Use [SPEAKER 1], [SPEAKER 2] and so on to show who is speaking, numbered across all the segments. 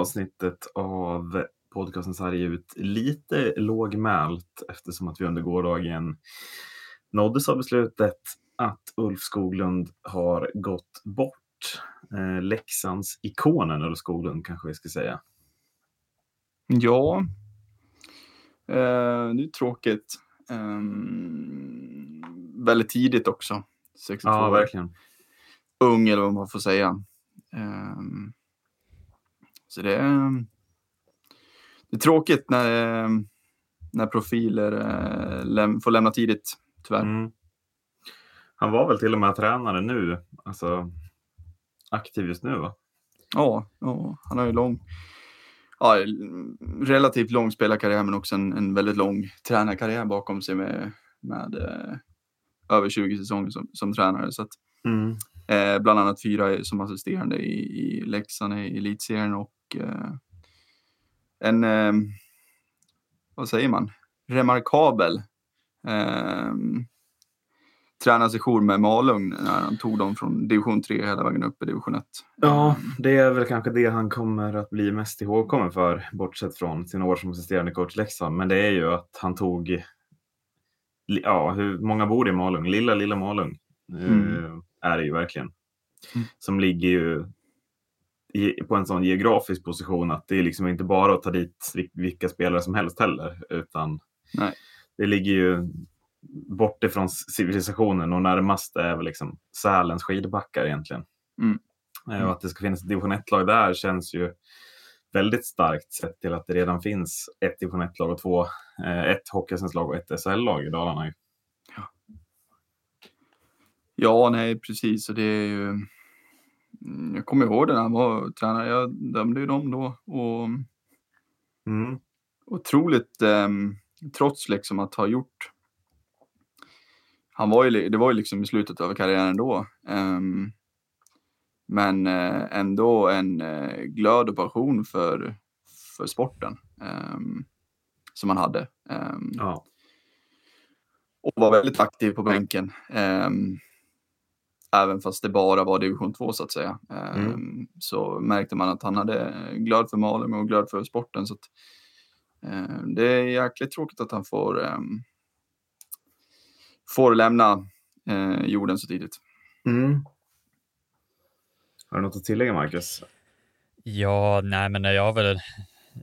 [SPEAKER 1] det 36 avsnittet av podcasten sarg ut lite lågmält eftersom att vi under gårdagen nåddes av beslutet att Ulf Skoglund har gått bort. Eh, Leksands ikonen Ulf Skoglund kanske vi ska säga.
[SPEAKER 2] Ja, eh, det är tråkigt. Um, väldigt tidigt också.
[SPEAKER 1] 62 ja, verkligen.
[SPEAKER 2] Ung eller vad man får säga. Um, så det är, det är tråkigt när, när profiler äh, läm, får lämna tidigt, tyvärr. Mm.
[SPEAKER 1] Han var väl till och med tränare nu, alltså aktiv just nu va?
[SPEAKER 2] Ja, ja han har ju lång, ja, relativt lång spelarkarriär men också en, en väldigt lång tränarkarriär bakom sig med, med eh, över 20 säsonger som, som tränare. Så att, mm. eh, bland annat fyra som assisterande i, i Leksand i elitserien och eh, en, eh, vad säger man, remarkabel eh, tränarsession med Malung när han tog dem från division 3 hela vägen upp i division 1.
[SPEAKER 1] Ja, det är väl kanske det han kommer att bli mest ihågkommen för, bortsett från sina år som assisterande coach Leksand. Men det är ju att han tog, ja, hur många bor i Malung? Lilla, lilla Malung mm. Är det ju verkligen. Mm. Som ligger ju i, på en sån geografisk position att det är liksom inte bara att ta dit vilka spelare som helst heller, utan
[SPEAKER 2] Nej.
[SPEAKER 1] det ligger ju bort ifrån civilisationen och närmast är väl liksom Sälens skidbackar egentligen.
[SPEAKER 2] Mm.
[SPEAKER 1] Mm. Och att det ska finnas ett division 1-lag där känns ju väldigt starkt sett till att det redan finns ett division 1-lag och två, eh, ett hockeyallsvenskt och ett SHL-lag i Dalarna.
[SPEAKER 2] Ja. ja, nej precis. Och det är ju... Mm, jag kommer ihåg det när han var tränare. Jag dömde ju dem då. Och...
[SPEAKER 1] Mm.
[SPEAKER 2] Otroligt, eh, trots liksom att ha gjort han var ju, det var ju liksom i slutet av karriären då. Um, men uh, ändå en uh, glöd och passion för, för sporten um, som han hade. Um,
[SPEAKER 1] ja.
[SPEAKER 2] Och var väldigt aktiv på bänken. Även fast det bara var division 2 så att säga. Mm. Så märkte man att han hade glöd för Malung och glöd för sporten. Så att, det är jäkligt tråkigt att han får får lämna eh, jorden så tidigt.
[SPEAKER 1] Mm. Har du något att tillägga, Marcus?
[SPEAKER 3] Ja, nej, men jag har väl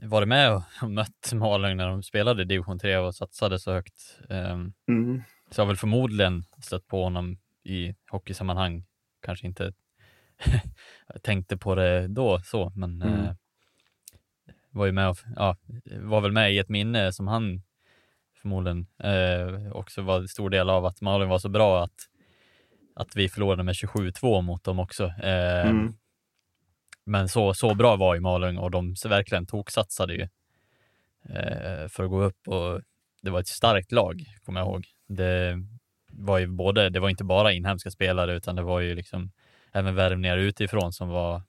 [SPEAKER 3] varit med och mött Malung när de spelade i division 3 och satsade så högt. Um,
[SPEAKER 1] mm.
[SPEAKER 3] Så jag har väl förmodligen stött på honom i hockeysammanhang. Kanske inte tänkte på det då så, men mm. uh, var ju med och, ja, var väl med i ett minne som han förmodligen eh, också var en stor del av att Malung var så bra att, att vi förlorade med 27-2 mot dem också. Eh, mm. Men så, så bra var ju Malung och de verkligen toksatsade ju eh, för att gå upp och det var ett starkt lag, kommer jag ihåg. Det var ju både, det var inte bara inhemska spelare utan det var ju liksom även värvningar utifrån som var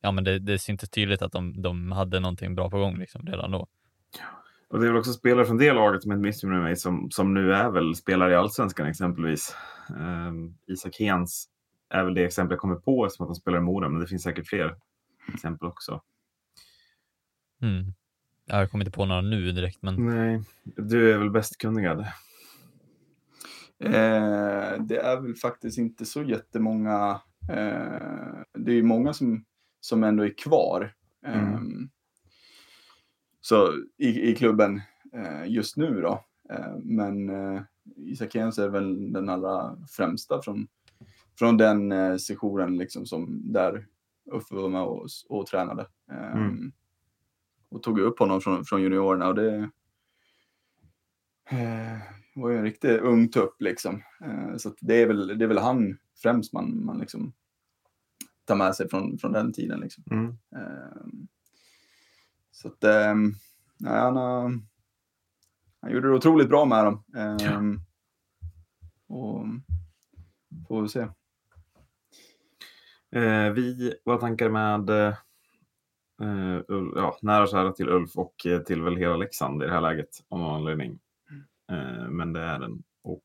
[SPEAKER 3] ja men det, det syntes tydligt att de, de hade någonting bra på gång liksom redan då.
[SPEAKER 1] Och det är väl också spelare från det laget som inte missminner mig som, som nu är väl spelare i Allsvenskan exempelvis. Um, Isak Hens är väl det exempel jag kommer på som att han spelar i Mora, men det finns säkert fler exempel också.
[SPEAKER 3] Mm. Jag kommer inte på några nu direkt, men...
[SPEAKER 1] Nej, du är väl bäst kunnigad?
[SPEAKER 2] Eh, det är väl faktiskt inte så jättemånga. Eh, det är ju många som, som ändå är kvar. Mm. Um, så i, i klubben eh, just nu då. Eh, men eh, Isak Hens är väl den allra främsta från, från den eh, sessionen liksom som där Uffe var med och, och tränade. Eh, mm. Och tog upp honom från, från juniorerna och det eh, var ju en riktig ung tupp liksom. Eh, så det är, väl, det är väl han främst man, man liksom tar med sig från, från den tiden. Liksom.
[SPEAKER 1] Mm.
[SPEAKER 2] Eh, så att, nej, han, han gjorde det otroligt bra med dem. Ja. Och får vi se.
[SPEAKER 1] Eh, vi, våra tankar med eh, ja, nära och kära till Ulf och till väl hela Leksand i det här läget av någon anledning. Eh, men det är den. Och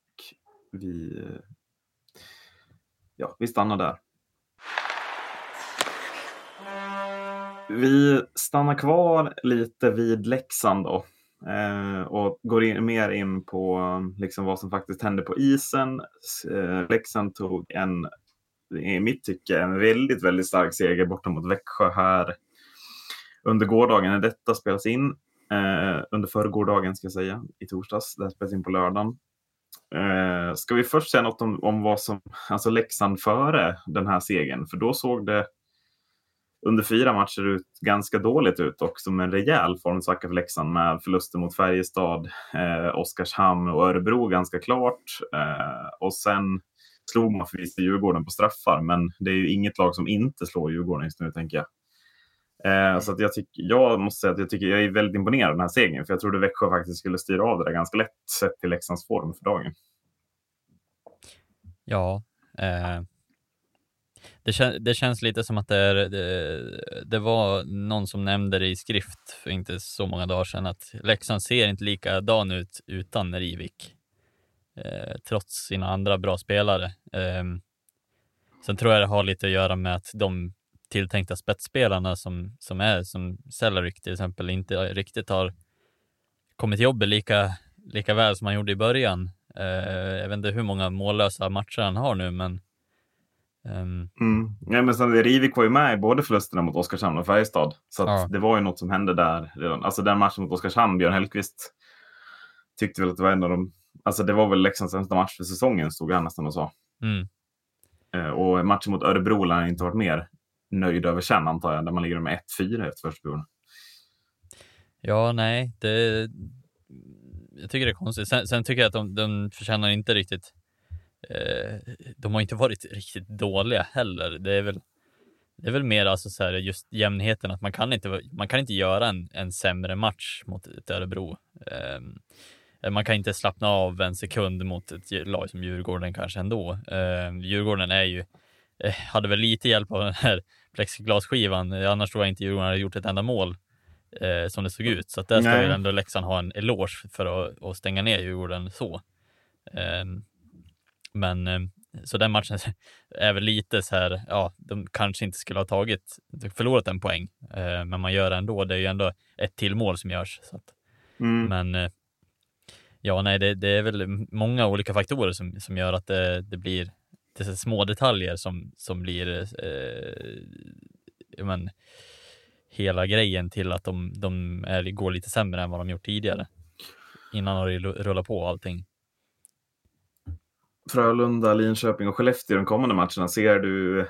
[SPEAKER 1] vi, eh, ja, vi stannar där. Vi stannar kvar lite vid Leksand då. Eh, och går in, mer in på liksom, vad som faktiskt hände på isen. Eh, Leksand tog en, i mitt tycke, en väldigt, väldigt stark seger borta mot Växjö här under gårdagen när detta spelas in. Eh, under förrgårdagen ska jag säga, i torsdags. Det här spelas in på lördagen. Eh, ska vi först säga något om, om vad som, alltså Leksand före den här segern? För då såg det under fyra matcher ut ganska dåligt ut och som en rejäl formsvacka för Leksand med förluster mot Färjestad, eh, Oskarshamn och Örebro ganska klart. Eh, och sen slog man förvisso Djurgården på straffar, men det är ju inget lag som inte slår Djurgården just nu, tänker jag. Eh, så att jag, tyck, jag måste säga att jag, tycker, jag är väldigt imponerad av den här segern, för jag trodde Växjö faktiskt skulle styra av det där ganska lätt, sett till Leksands form för dagen.
[SPEAKER 3] Ja, eh, det, kän det, känns lite som att det, är, det, det, var någon som nämnde det i skrift för inte så många dagar sedan att Leksand ser inte likadan ut utan Rivik. Eh, trots sina andra bra spelare. Eh, sen tror jag det har lite att göra med att de tilltänkta spetsspelarna som, som är som Cellarik till exempel inte riktigt har kommit till jobbet lika, lika väl som han gjorde i början. Eh, jag vet inte hur många mållösa matcher han har nu, men
[SPEAKER 1] Um... Mm. Ja, men sen, Rivik var ju med i både förlusterna mot Oskarshamn och Färjestad. Så ja. det var ju något som hände där redan. Alltså den matchen mot Oskarshamn, Björn Hellkvist tyckte väl att det var en av de... Alltså det var väl Leksands sämsta match för säsongen, stod han nästan och sa. Mm. Uh, och matchen mot Örebro har han inte varit mer nöjd över sen, antar jag, där man ligger med 1-4 efter första perioden.
[SPEAKER 3] Ja, nej, det... Jag tycker det är konstigt. Sen, sen tycker jag att de, de förtjänar inte riktigt Eh, de har inte varit riktigt dåliga heller. Det är väl, det är väl mer alltså så här just jämnheten, att man kan inte, man kan inte göra en, en sämre match mot ett Örebro. Eh, man kan inte slappna av en sekund mot ett lag som Djurgården kanske ändå. Eh, Djurgården är ju, eh, hade väl lite hjälp av den här plexiglasskivan, annars tror jag inte Djurgården hade gjort ett enda mål eh, som det såg ut. Så att där ska ju ändå Leksand ha en eloge för att, att stänga ner Djurgården så. Um, men eh, så den matchen är väl lite så här, ja, de kanske inte skulle ha tagit, förlorat en poäng, eh, men man gör det ändå. Det är ju ändå ett till mål som görs. Så att, mm. Men eh, ja, nej, det, det, är väl många olika faktorer som, som gör att det, det blir det är små detaljer som, som blir eh, men, hela grejen till att de, de är, går lite sämre än vad de gjort tidigare. Innan har det rullat på allting.
[SPEAKER 1] Frölunda, Linköping och Skellefteå de kommande matcherna. Ser du,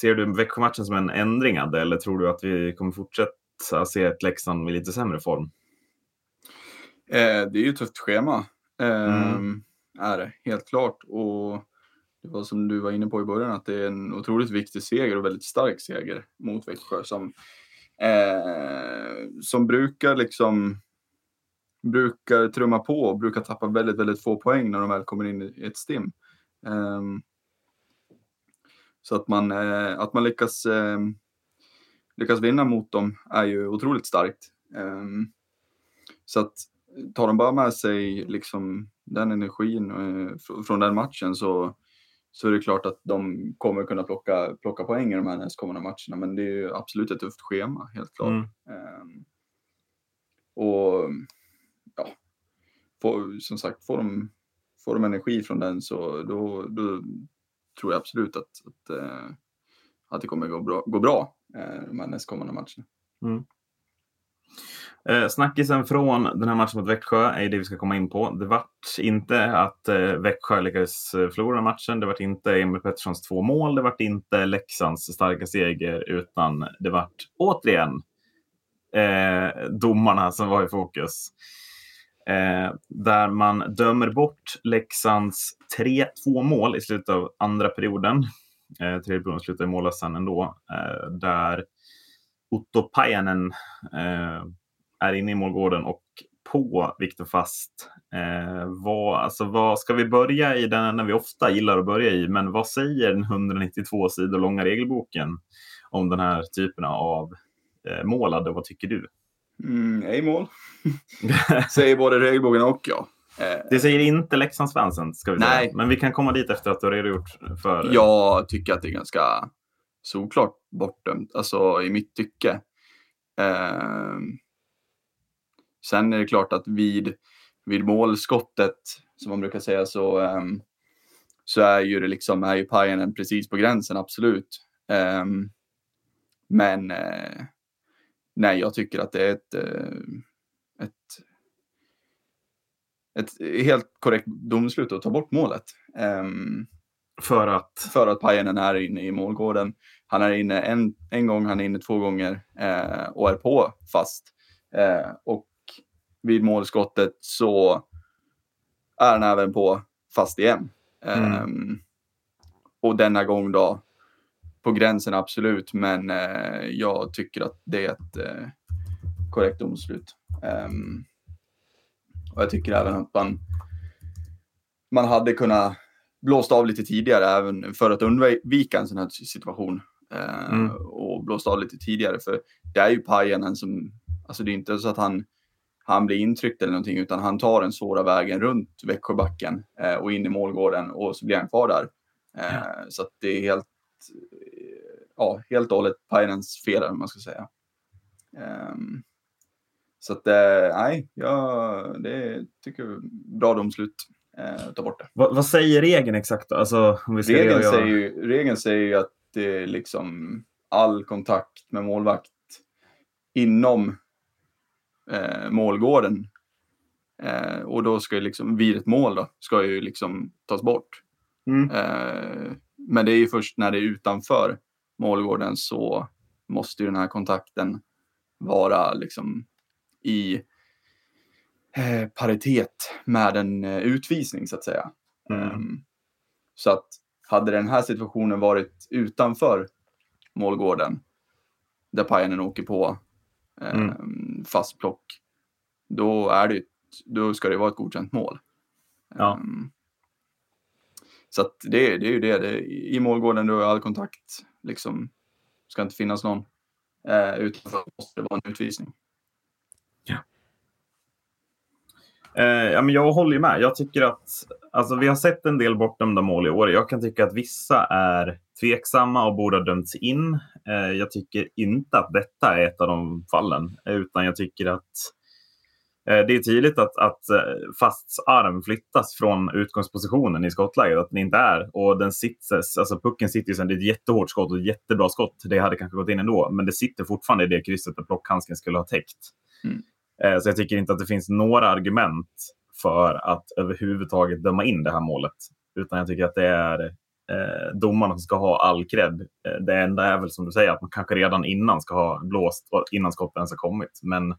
[SPEAKER 1] ser du Växjö-matchen som en ändring eller tror du att vi kommer fortsätta se ett Leksand med lite sämre form?
[SPEAKER 2] Eh, det är ju ett tufft schema. Eh, mm. Är det, helt klart. Och det var som du var inne på i början att det är en otroligt viktig seger och väldigt stark seger mot Växjö som, eh, som brukar liksom brukar trumma på och brukar tappa väldigt, väldigt få poäng när de väl kommer in i ett stim. Um, så att man, uh, att man lyckas, uh, lyckas vinna mot dem är ju otroligt starkt. Um, så att tar de bara med sig liksom den energin uh, från den matchen så, så är det klart att de kommer kunna plocka, plocka poäng i de här nästkommande matcherna. Men det är ju absolut ett tufft schema, helt klart. Mm. Um, och får, som sagt, får de, får de energi från den så då, då tror jag absolut att, att, äh, att det kommer gå bra, gå bra äh, de här nästkommande matcherna. Mm.
[SPEAKER 1] Eh, snackisen från den här matchen mot Växjö är det vi ska komma in på. Det vart inte att eh, Växjö lyckades eh, förlora matchen. Det vart inte Emil Petterssons två mål. Det vart inte Leksands starka seger, utan det vart återigen eh, domarna som var i fokus. Eh, där man dömer bort Leksands 3-2 mål i slutet av andra perioden. Eh, tredje perioden slutar i mållösan ändå. Eh, där Otto Pajanen eh, är inne i målgården och på Viktor Fast. Eh, vad, alltså, vad ska vi börja i den när vi ofta gillar att börja i, men vad säger den 192 sidor långa regelboken om den här typen av eh, målade? Vad tycker du?
[SPEAKER 2] Mm, ej mål. säger både regelboken och jag.
[SPEAKER 1] Eh, det säger inte Leksandsfansen, ska vi Nej. säga. Men vi kan komma dit efter att du har redogjort för...
[SPEAKER 2] Jag tycker att det är ganska solklart bortdömt, alltså i mitt tycke. Eh, sen är det klart att vid, vid målskottet, som man brukar säga, så, eh, så är ju det liksom, är ju Pajanen precis på gränsen, absolut. Eh, men eh, nej, jag tycker att det är ett, eh, ett, ett helt korrekt domslut att ta bort målet. Um,
[SPEAKER 1] för att?
[SPEAKER 2] För att Pajanen är inne i målgården. Han är inne en, en gång, han är inne två gånger eh, och är på fast. Eh, och vid målskottet så är han även på fast igen. Mm. Um, och denna gång då på gränsen absolut, men eh, jag tycker att det är ett eh, korrekt domslut. Um, och jag tycker även att man, man hade kunnat blåst av lite tidigare även för att undvika en sån här situation. Eh, mm. Och blåst av lite tidigare för det är ju Pajanen som, alltså det är inte så att han, han blir intryckt eller någonting utan han tar den svåra vägen runt Växjöbacken eh, och in i målgården och så blir han kvar där. Eh, ja. Så det är helt, ja, helt och hållet Pajanens fel om man ska säga. Um, så att nej, jag det tycker jag bra domslut eh, ta bort det.
[SPEAKER 1] Vad, vad säger regeln exakt? Alltså,
[SPEAKER 2] om vi ska regeln, göra... säger ju, regeln säger ju att det är liksom all kontakt med målvakt inom eh, målgården eh, och då ska ju liksom vid ett mål då ska ju liksom tas bort. Mm. Eh, men det är ju först när det är utanför målgården så måste ju den här kontakten vara liksom i Eh, paritet med en eh, utvisning så att säga. Mm. Um, så att hade den här situationen varit utanför målgården där Pajanen åker på mm. fast plock, då, är det, då ska det vara ett godkänt mål. Ja. Um, så att det, det är ju det. det I målgården då är all kontakt, liksom, ska inte finnas någon. Uh, utanför måste det vara en utvisning.
[SPEAKER 1] Eh, Eh, ja, men jag håller med. Jag tycker att alltså, vi har sett en del bortdömda mål i år. Jag kan tycka att vissa är tveksamma och borde ha dömts in. Eh, jag tycker inte att detta är ett av de fallen, utan jag tycker att eh, det är tydligt att, att eh, Fasts arm flyttas från utgångspositionen i skottläget, att den inte är. Och den sitses, alltså pucken sitter ju sen, det är ett jättehårt skott och ett jättebra skott. Det hade kanske gått in ändå, men det sitter fortfarande i det krysset där plockhandsken skulle ha täckt. Mm. Eh, så jag tycker inte att det finns några argument för att överhuvudtaget döma in det här målet. Utan jag tycker att det är eh, domarna som ska ha all cred. Eh, det enda är väl som du säger att man kanske redan innan ska ha blåst innan skottet ens har kommit. Men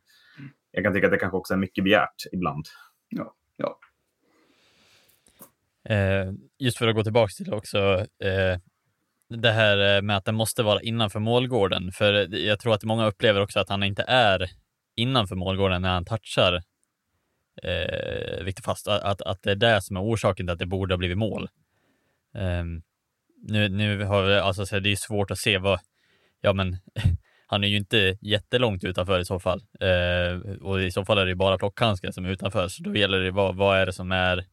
[SPEAKER 1] jag kan tycka att det kanske också är mycket begärt ibland.
[SPEAKER 2] Ja, ja.
[SPEAKER 3] Eh, just för att gå tillbaka till också eh, det här med att den måste vara innanför målgården. För jag tror att många upplever också att han inte är innanför målgården när han touchar eh, Viktor Fast, att, att det är det som är orsaken till att det borde ha blivit mål. Eh, nu, nu har vi, alltså det är svårt att se vad, ja men han är ju inte jättelångt utanför i så fall. Eh, och i så fall är det bara plockhandsken som är utanför, så då gäller det vad, vad är det som är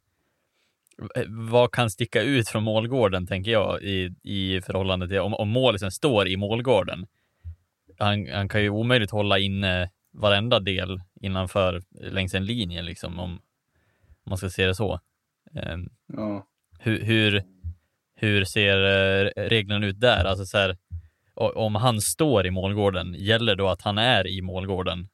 [SPEAKER 3] vad kan sticka ut från målgården, tänker jag, i, i förhållande till om, om målisen står i målgården. Han, han kan ju omöjligt hålla inne varenda del innanför längs en linje liksom om, man ska se det så. Um, ja. hur, hur, hur ser uh, reglerna ut där? Alltså så här, om han står i målgården, gäller då att han är i målgården?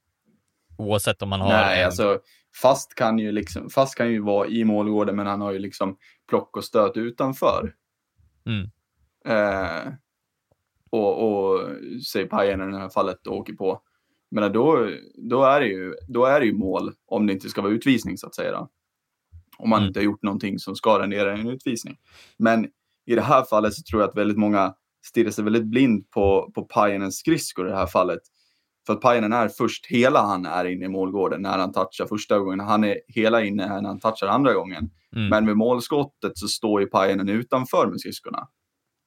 [SPEAKER 3] Oavsett om han har...
[SPEAKER 2] Nej, en... alltså fast kan, ju liksom, fast kan ju vara i målgården, men han har ju liksom plock och stöt utanför. Mm. Eh, och, och säg Pajen i det här fallet åker på men då, då, är det ju, då är det ju mål om det inte ska vara utvisning så att säga. Då. Om man mm. inte har gjort någonting som ska rendera en utvisning. Men i det här fallet så tror jag att väldigt många stirrar sig väldigt blind på, på Pajanens skridskor i det här fallet. För att Pajanen är först, hela han är inne i målgården när han touchar första gången. Han är hela inne när han touchar andra gången. Mm. Men med målskottet så står ju Pajanen utanför med skridskorna.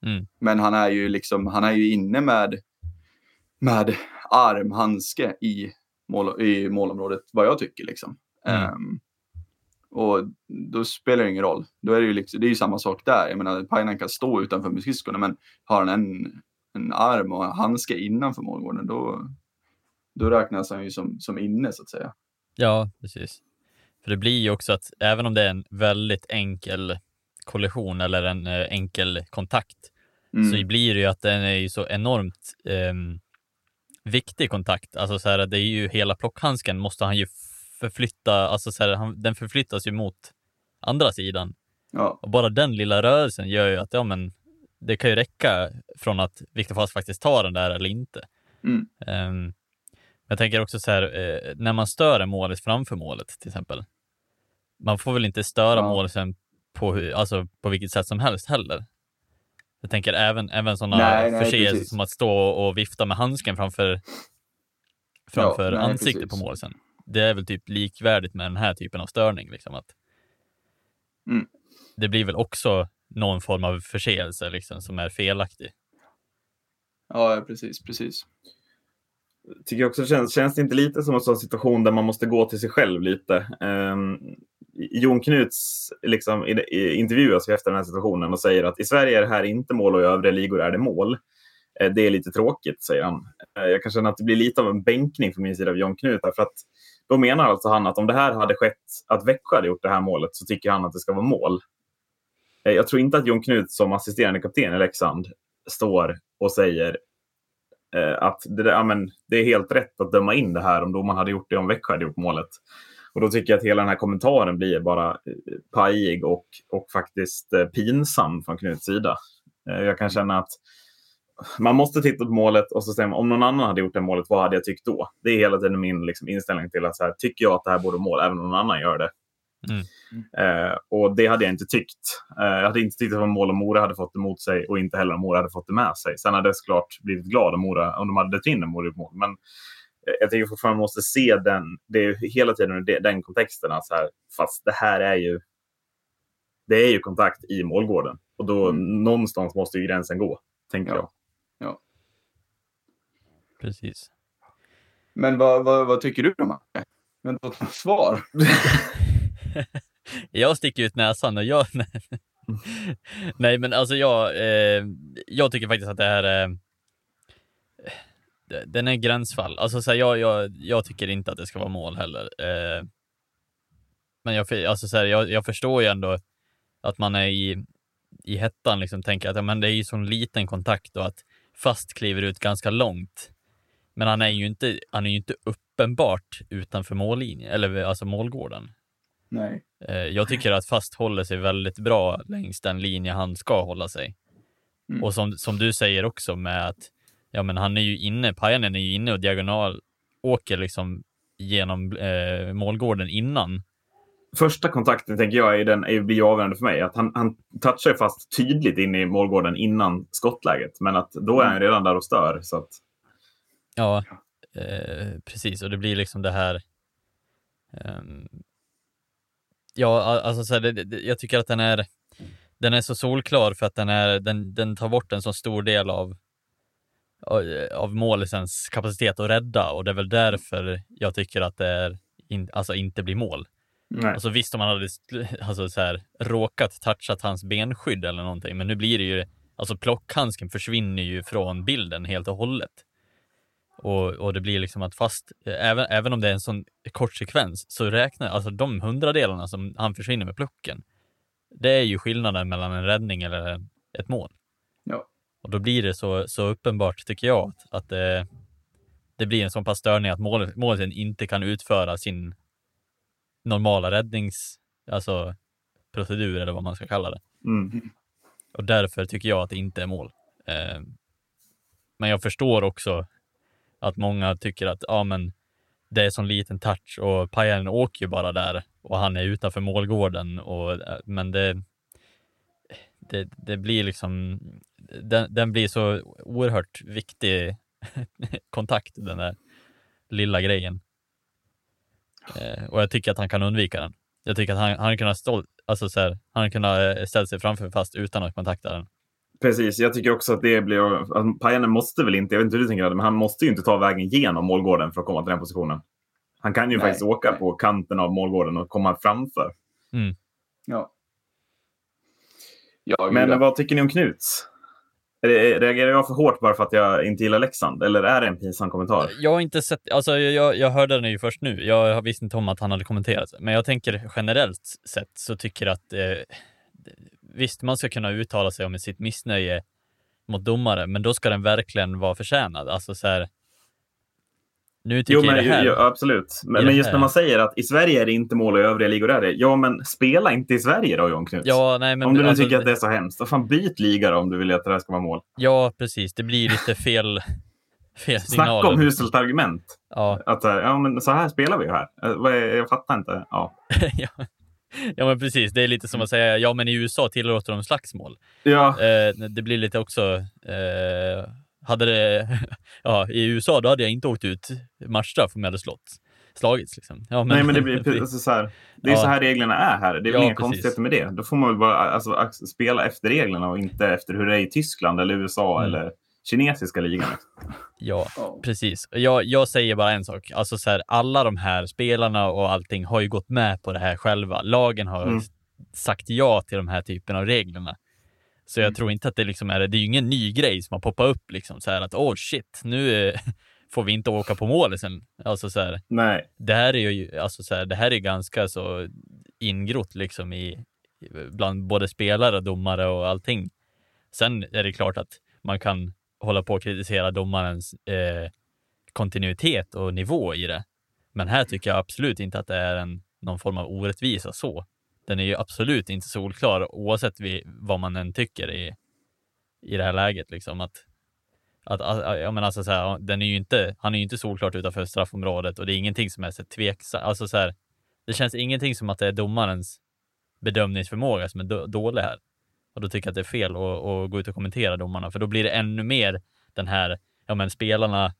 [SPEAKER 2] Mm. Men han är ju liksom, han är ju inne med, med armhandske i, mål, i målområdet, vad jag tycker. Liksom. Mm. Um, och då spelar det ingen roll. Då är det, ju liksom, det är ju samma sak där. Jag menar, Pajanen kan stå utanför med skridskorna, men har han en, en arm och en handske innanför målgården, då, då räknas han ju som, som inne så att säga.
[SPEAKER 3] Ja, precis. För det blir ju också att även om det är en väldigt enkel kollision eller en eh, enkel kontakt
[SPEAKER 2] Mm.
[SPEAKER 3] så blir det ju att den är ju så enormt ehm, viktig kontakt. Alltså så här, det är ju hela plockhandsken måste han ju förflytta, alltså så här, han, den förflyttas ju mot andra sidan.
[SPEAKER 2] Ja,
[SPEAKER 3] Och bara den lilla rörelsen gör ju att ja, men, det kan ju räcka från att Viktor Fast faktiskt tar den där eller inte.
[SPEAKER 2] Mm.
[SPEAKER 3] Ehm, jag tänker också så här, eh, när man stör en målis framför målet till exempel. Man får väl inte störa
[SPEAKER 2] Ja.
[SPEAKER 3] målisen på, hur- alltså, på vilket sätt som helst heller. Jag tänker även, även sådana förseelser som att stå och vifta med handsken framför, framför
[SPEAKER 2] nej,
[SPEAKER 3] ansiktet
[SPEAKER 2] precis.
[SPEAKER 3] på målisen. Det är väl typ likvärdigt med den här typen av störning. Liksom, att
[SPEAKER 2] Mm.
[SPEAKER 3] Det blir väl också någon form av förseelse liksom, som är felaktig.
[SPEAKER 2] ja precis, precis
[SPEAKER 1] tycker jag också känns, känns det inte lite som en sån situation där man måste gå till sig själv lite. Um, Jon Knuts liksom, intervjuas efter den här situationen och säger att i Sverige är det här inte mål och i övriga ligor är det mål. Eh, det är lite tråkigt, säger han. Eh, jag kan känna att det blir lite av en bänkning från min sida av Jon Knut. här, För att då menar alltså han att om det här hade skett, att Växjö hade gjort det här målet, så tycker han att det ska vara mål. Eh, jag tror inte att Jon Knut som assisterande kapten i Leksand står och säger att det, där, ja, men, det är helt rätt att döma in det här om domaren hade gjort det om Växjö hade gjort målet. Och då tycker jag att hela den här kommentaren blir bara eh, pajig och, och faktiskt eh, pinsam från Knuts sida. Eh, jag kan känna att man måste titta på målet och så säger man om någon annan hade gjort det målet, vad hade jag tyckt då? Det är hela tiden min liksom, inställning till att så här, tycker jag att det här borde mål, även om någon annan gör det.
[SPEAKER 3] Mm.
[SPEAKER 1] Eh, och det hade jag inte tyckt. Eh, jag hade inte tyckt att det var mål om Mora hade fått det mot sig och inte heller om Mora hade fått det med sig. Sen hade jag såklart blivit glad om, Mora, om de hade dött in en Mora mål. Men eh, jag tycker fortfarande man måste se den, det är ju hela tiden det- den kontexten. Att så här, fast det här är ju det är ju kontakt i målgården. Och då
[SPEAKER 2] Mm.
[SPEAKER 1] någonstans måste ju gränsen gå, tänker
[SPEAKER 2] Ja.
[SPEAKER 1] jag.
[SPEAKER 3] Precis.
[SPEAKER 2] Men vad, vad, vad tycker du då, Macke? Vänta på ett svar.
[SPEAKER 3] Jag sticker ut näsan och jag... Nej, men alltså jag, eh, jag tycker faktiskt att det här är... Den är gränsfall. Alltså så här, jag, jag, jag tycker inte att det ska vara mål heller. Eh, men jag, alltså så här, jag, jag förstår ju ändå att man är i, i hettan liksom tänker att ja, men det är ju sån liten kontakt och att fast kliver ut ganska långt. Men han är ju inte, han är ju inte uppenbart utanför mållinjen, eller alltså målgården.
[SPEAKER 2] Nej.
[SPEAKER 3] Eh, Jag tycker att Fast håller sig väldigt bra längs den linje han ska hålla sig.
[SPEAKER 2] Mm.
[SPEAKER 3] Och som, som du säger också med att ja, men han är ju inne, Pajanen är ju inne och diagonal åker liksom genom eh, målgården innan.
[SPEAKER 1] Första kontakten tänker jag är den, är, blir ju avgörande för mig. Att han, han touchar fast tydligt in i målgården innan skottläget. Men att då är han ju redan där och stör. Så att,
[SPEAKER 3] Ja, eh, precis. Och det blir liksom det här. ehm, ja, alltså så här, det, jag tycker att den är. Den är så solklar för att den är. Den, den tar bort en så stor del av. Av målisens kapacitet att rädda och det är väl därför jag tycker att det är. In, alltså inte blir mål.
[SPEAKER 1] nej.
[SPEAKER 3] Alltså visst om man hade alltså så här, råkat touchat hans benskydd eller någonting, men nu blir det ju, alltså plockhandsken försvinner ju från bilden helt och hållet. Och, och det blir liksom att fast, även, även om det är en sån kort sekvens, så räknar, alltså de hundradelarna som han försvinner med plocken, det är ju skillnaden mellan en räddning eller ett mål.
[SPEAKER 2] Ja.
[SPEAKER 3] Och då blir det så, så uppenbart, tycker jag, att, att det, det blir en sån pass störning att mål, målisen inte kan utföra sin normala räddnings, alltså procedur eller vad man ska kalla det.
[SPEAKER 1] Mm.
[SPEAKER 3] Och därför tycker jag att det inte är mål. Eh, men jag förstår också att många tycker att ja, men det är sån liten touch och Pajanen åker ju bara där och han är utanför målgården. Och, eh, men det, det, det blir liksom, den, den blir så oerhört viktig kontakt, den där lilla grejen. Eh, och jag tycker att han kan undvika den. Jag tycker att han, han kunde ha alltså så här, han ha eh, ställt sig framför fast utan att kontakta den.
[SPEAKER 1] Precis, jag tycker också att det blir... Att Pajanen måste väl inte, jag vet inte hur du tänker, men han måste ju inte ta vägen genom målgården för att komma till den positionen. Han kan ju
[SPEAKER 2] Nej,
[SPEAKER 1] faktiskt åka
[SPEAKER 2] nej.
[SPEAKER 1] på kanten av målgården och komma framför.
[SPEAKER 2] Ja. Ja,
[SPEAKER 1] Men vad tycker ni om Knuts? Reagerar jag för hårt bara för att jag inte gillar Leksand? Eller är det en pinsam kommentar?
[SPEAKER 3] Jag har inte sett, alltså jag, jag hörde den ju först nu. Jag visste inte om att han hade kommenterat. Men jag tänker generellt sett så tycker jag att eh, visst, man ska kunna uttala sig om sitt missnöje mot domare, men då ska den verkligen vara förtjänad. Alltså så här, nu tycker
[SPEAKER 1] jo, men,
[SPEAKER 3] jag det här,
[SPEAKER 1] jo, absolut. Men, men just när man säger att i Sverige är det inte mål och i övriga ligor är det. Ja, men spela inte i Sverige då, John Knuts.
[SPEAKER 3] Ja, nej, men
[SPEAKER 1] om du nu
[SPEAKER 3] alltså,
[SPEAKER 1] tycker att det är så hemskt, då fan byt liga då om du vill att det här ska vara mål.
[SPEAKER 3] Ja, precis. Det blir lite fel, fel signaler.
[SPEAKER 1] Snacka om huselt argument.
[SPEAKER 3] Ja.
[SPEAKER 1] Att ja, men så här spelar vi ju här. Jag fattar inte. Ja.
[SPEAKER 3] ja. Ja, men precis. Det är lite som att säga, ja, men i USA tillåter de slagsmål.
[SPEAKER 1] Ja.
[SPEAKER 3] Eh, det blir lite också, eh, hade det, ja, i USA då hade jag inte åkt ut matchstraff om jag hade slått, slagits. Liksom. Ja,
[SPEAKER 1] men, Nej, men det blir alltså, så här, det är ja. så här reglerna är här. Det är väl
[SPEAKER 3] Ja,
[SPEAKER 1] inga
[SPEAKER 3] precis.
[SPEAKER 1] konstigheter med det. Då får man väl bara alltså, spela efter reglerna och inte efter hur det är i Tyskland eller USA
[SPEAKER 3] Mm.
[SPEAKER 1] eller kinesiska ligan.
[SPEAKER 3] Ja, precis. Jag, jag säger bara en sak. Alltså så här, alla de här spelarna och allting har ju gått med på det här själva. Lagen har
[SPEAKER 1] Mm.
[SPEAKER 3] sagt ja till de här typen av reglerna. Så jag
[SPEAKER 2] Mm.
[SPEAKER 3] tror inte att det liksom är, det är ju ingen ny grej som har poppat upp liksom så här att oh shit, nu eh, får vi inte åka på mål sen. Alltså så här,
[SPEAKER 1] Nej.
[SPEAKER 3] det här är ju, alltså så här, det här är ganska så ingrott liksom i, bland både spelare, domare och allting. Sen är det klart att man kan hålla på och kritisera domarens eh, kontinuitet och nivå i det. Men här tycker jag absolut inte att det är en, någon form av orättvisa så. Den är ju absolut inte solklar oavsett vi, vad man än tycker i, i det här läget. Liksom. Att, att, att, jag menar alltså så här, den är ju inte, han är ju inte solklart utanför straffområdet och det är ingenting som är så tveksamt. Alltså så här, det känns ingenting som att det är domarens bedömningsförmåga som är dålig här. Och då tycker jag att det är fel att, gå ut och kommentera domarna, för då blir det ännu mer den här, ja men spelarna eh,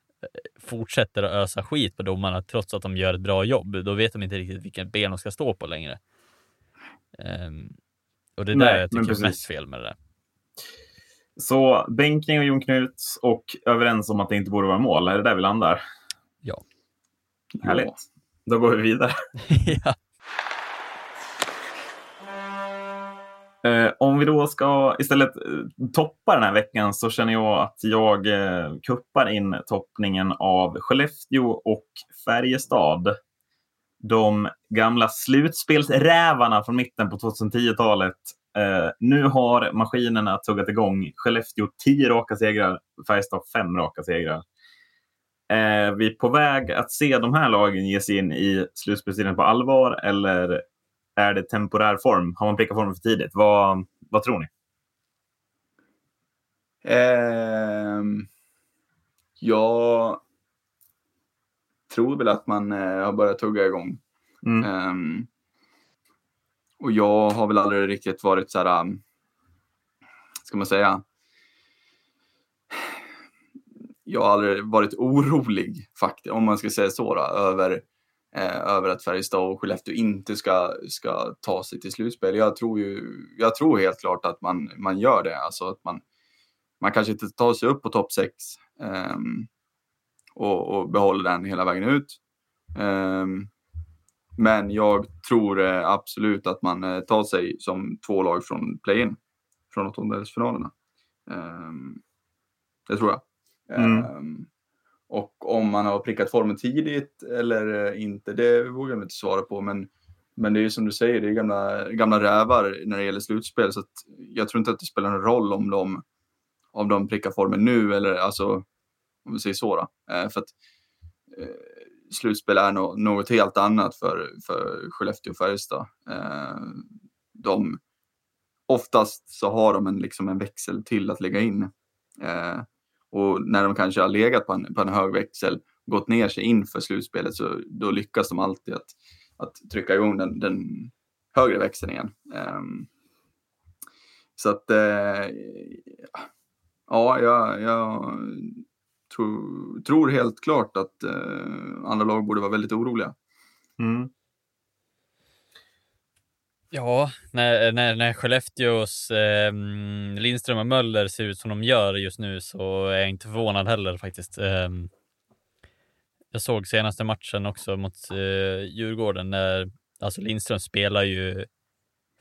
[SPEAKER 3] fortsätter att ösa skit på domarna trots att de gör ett bra jobb. Då vet de inte riktigt vilken ben de ska stå på längre. Ehm, och det är
[SPEAKER 1] Nej,
[SPEAKER 3] där jag tycker är mest fel med det där.
[SPEAKER 1] Så bänkning och Jon Knuts och överens om att det inte borde vara mål. Är det där vi landar?
[SPEAKER 3] Ja.
[SPEAKER 1] Härligt. Då går vi vidare.
[SPEAKER 3] ja.
[SPEAKER 1] Eh, om vi då ska istället eh, toppa den här veckan så känner jag att jag eh, kuppar in toppningen av Skellefteå och Färjestad. De gamla slutspelsrävarna från mitten på 2010-talet. Eh, nu har maskinerna tuggat igång. Skellefteå 10 raka segrar, Färjestad 5 raka segrar. Eh, är vi på väg att se de här lagen ge sig in i slutspelstiden på allvar eller är det temporär form? Har man prickat formen för tidigt? Vad, vad tror ni?
[SPEAKER 2] Ehm, jag tror väl att man eh, har börjat tugga igång.
[SPEAKER 1] Mm.
[SPEAKER 2] Ehm, och jag har väl aldrig riktigt varit så här, um, ska man säga, jag har aldrig varit orolig faktiskt, om man ska säga så, då, över, eh, över att Färjestad och Skellefteå inte ska, ska ta sig till slutspel. Jag tror, ju, jag tror helt klart att man, man gör det, alltså att man, man kanske inte tar sig upp på topp 6 ehm, och, och behåller den hela vägen ut. Ehm, men jag tror eh, absolut att man eh, tar sig som två lag från play-in, från åttondelsfinalerna. Um, det tror jag.
[SPEAKER 1] Mm.
[SPEAKER 2] Ehm, och om man har prickat formen tidigt eller eh, inte, det vågar jag inte svara på. Men, men det är ju som du säger, det är gamla, gamla rävar när det gäller slutspel. Så att jag tror inte att det spelar någon roll om de, om de prickar formen nu eller alltså, om vi säger så. Då. Eh, för att eh, slutspel är no något helt annat för, för Skellefteå och Färjestad. Eh, de, oftast så har de en, liksom en växel till att lägga in. Eh, och när de kanske har legat på en, på en hög växel, gått ner sig inför slutspelet, så då lyckas de alltid att, att trycka igång den, den högre växeln igen. Um, så att, eh, ja, jag, jag tror, tror helt klart att eh, andra lag borde vara väldigt oroliga.
[SPEAKER 1] Mm.
[SPEAKER 3] Ja, när, när, när Skellefteås eh, Lindström och Möller ser ut som de gör just nu så är jag inte förvånad heller faktiskt. Eh, jag såg senaste matchen också mot eh, Djurgården när alltså Lindström spelar ju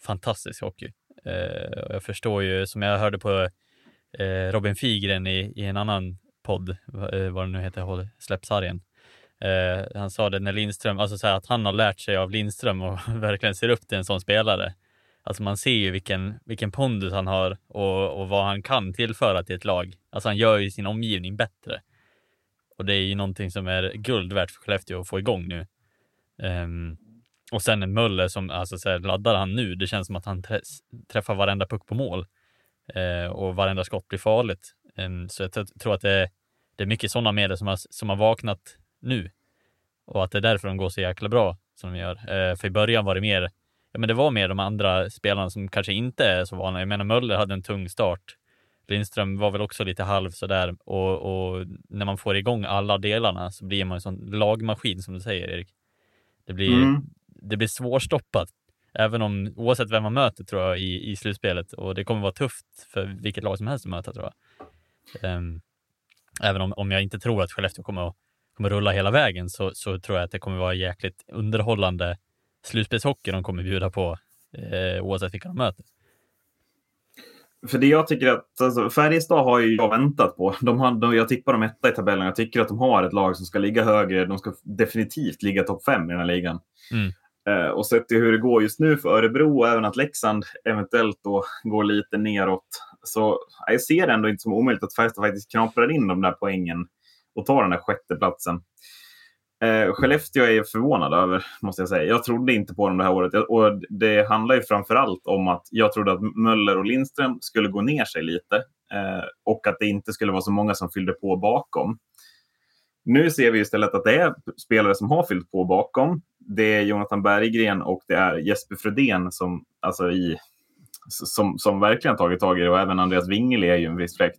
[SPEAKER 3] fantastisk hockey. Eh, och jag förstår ju, som jag hörde på eh, Robin Figren i, i en annan podd, eh, vad det nu heter, Släppsargen. Eh, han sa det när Lindström, alltså så här, att han har lärt sig av Lindström och verkligen ser upp till en sån spelare. Alltså man ser ju vilken, vilken pondus han har och, och vad han kan tillföra till ett lag. Alltså han gör ju sin omgivning bättre. Och det är ju någonting som är guld värt för Skellefteå att få igång nu. Um, och sen en Möller som, alltså så här, laddar han nu, det känns som att han träffar varenda puck på mål. Uh, och varenda skott blir farligt. Um, så jag tror att det är, det är mycket sådana medel som har, som har vaknat nu. Och att det är därför de går så jäkla bra som de gör. Uh, för i början var det mer, ja men det var mer de andra spelarna som kanske inte är så vana. Jag menar Möller hade en tung start. Lindström var väl också lite halv sådär och, och när man får igång alla delarna så blir man en sån lagmaskin som du säger Erik. Det blir, mm. det blir svårstoppat. Även om, oavsett vem man möter tror jag i, i slutspelet och det kommer vara tufft för vilket lag som helst att möta tror jag. Um, även om, om jag inte tror att Skellefteå kommer att, kommer rulla hela vägen så, så tror jag att det kommer vara jäkligt underhållande slutspelshockey de kommer bjuda på eh, oavsett vilka de möter.
[SPEAKER 1] För det jag tycker att alltså, Färjestad har ju jag väntat på. De har, de, jag tippar dem etta i tabellen. Jag tycker att de har ett lag som ska ligga högre. De ska definitivt ligga topp fem i den här ligan. Mm. Eh, och sett till hur det går just nu för Örebro och även att Leksand eventuellt då går lite neråt. Så jag ser det ändå inte som omöjligt att Färjestad faktiskt knaprar in de där poängen och ta den där sjätteplatsen. Eh, Skellefteå är jag förvånad över, måste jag säga. Jag trodde inte på dem det här året. Och det handlar ju framför allt om att jag trodde att Möller och Lindström skulle gå ner sig lite. Eh, och att det inte skulle vara så många som fyllde på bakom. Nu ser vi istället att det är spelare som har fyllt på bakom. Det är Jonathan Berggren och det är Jesper Fredén som, alltså i, som, som verkligen tagit tag i det. Och även Andreas Wingeli är ju en viss fläkt.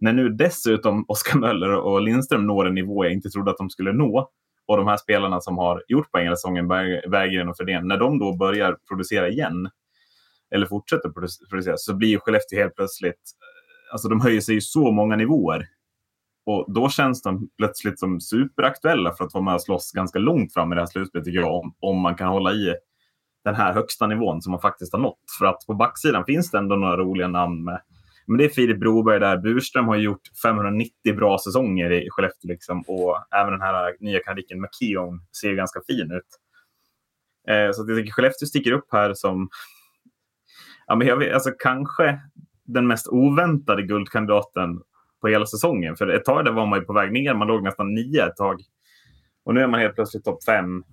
[SPEAKER 1] När nu dessutom Oskar Möller och Lindström når en nivå jag inte trodde att de skulle nå och de här spelarna som har gjort poäng hela säsongen, Berggren och Fredén, när de då börjar producera igen, eller fortsätter producera, så blir Skellefteå helt plötsligt, eh, alltså de höjer sig ju så många nivåer. Och då känns de plötsligt som superaktuella för att vara med och slåss ganska långt fram i det här slutspelet, tycker jag, om, om man kan hålla i den här högsta nivån som man faktiskt har nått. För att på backsidan finns det ändå några roliga namn med men det är Filip Broberg där. Burström har gjort 590 bra säsonger i Skellefteå. Liksom. Och även den här nya kanadiken McKeon ser ganska fin ut. Eh, så jag tycker Skellefteå sticker upp här som ja, men jag vet, alltså, kanske den mest oväntade guldkandidaten på hela säsongen. För ett tag där var man ju på väg ner. Man låg nästan nio ett tag. Och nu är man helt plötsligt topp fem.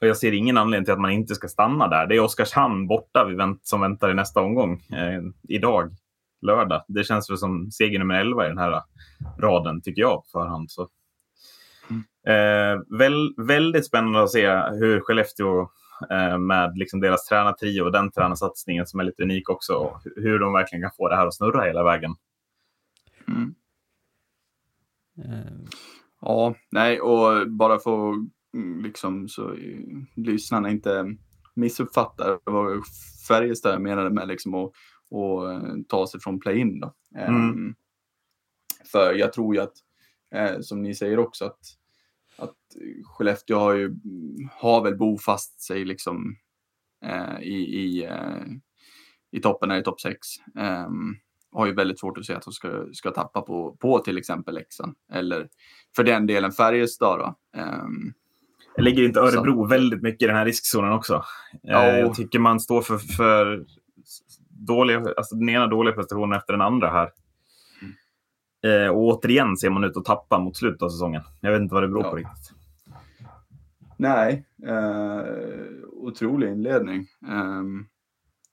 [SPEAKER 1] Och jag ser ingen anledning till att man inte ska stanna där. Det är Oskarshamn borta vi vänt, som väntar i nästa omgång eh, idag lördag. Det känns väl som seger nummer 11 i den här raden, tycker jag på förhand. Så. Mm. Eh, väl, väldigt spännande att se hur Skellefteå eh, med liksom deras tränartrio och den tränarsatsningen som är lite unik också, hur de verkligen kan få det här att snurra hela vägen. Mm.
[SPEAKER 2] Mm. Ja, nej, och bara för mm, liksom så lyssnarna inte missuppfattar vad Färjestad menade med liksom att och eh, ta sig från play-in. Då. Mm. Um, för jag tror ju att, eh, som ni säger också, att, att Skellefteå har ju, har väl bofast sig liksom eh, i, i, i toppen, i topp 6. Um, ehm, har ju väldigt svårt att se att de ska, ska tappa på, på till exempel Leksand. Eller för den delen Färjestad. Då. Um,
[SPEAKER 1] Ligger inte Örebro så. väldigt mycket i den här riskzonen också? Ja. Jag tycker man står för, för dåliga, alltså den ena dåliga prestationen efter den andra här. Mm. Eh, och återigen ser man ut att tappa mot slutet av säsongen. Jag vet inte vad det beror ja. på riktigt.
[SPEAKER 2] Nej, eh, otrolig inledning. Eh,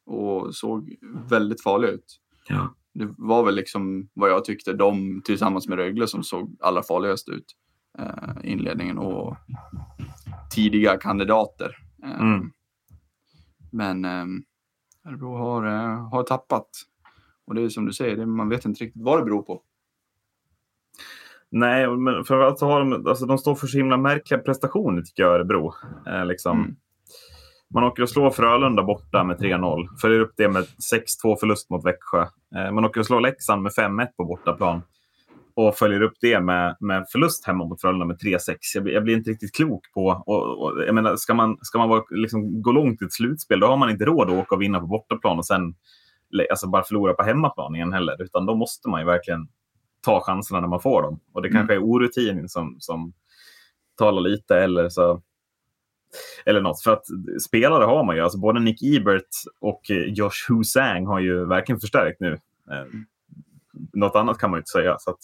[SPEAKER 2] och såg väldigt farlig ut.
[SPEAKER 1] Ja.
[SPEAKER 2] Det var väl liksom vad jag tyckte de tillsammans med Rögle som såg allra farligast ut. Eh, inledningen och tidiga kandidater. Eh, mm. Men ehm, Örebro har, eh, har tappat. Och det är som du säger, man vet inte riktigt vad det beror på.
[SPEAKER 1] Nej, men framförallt så har de, alltså de står för så himla märkliga prestationer tycker jag, Örebro. Eh, liksom. Mm. Man åker och slår Frölunda borta med 3-0. Följer upp det med 6-2 förlust mot Växjö. Eh, man åker och slår Leksand med 5-1 på bortaplan och följer upp det med, med förlust hemma mot Frölunda med 3-6. Jag, jag, blir inte riktigt klok på... Och, och, jag menar, ska man, ska man vara, liksom, gå långt i ett slutspel, då har man inte råd att åka och vinna på bortaplan och sen alltså bara förlora på hemmaplan igen heller, utan då måste man ju verkligen ta chanserna när man får dem. Och det kanske är orutin som, som talar lite eller så eller något. För att spelare har man ju. Alltså både Nick Ebert och Josh Husang har ju verkligen förstärkt nu. Eh, något annat kan man ju inte säga. Så att,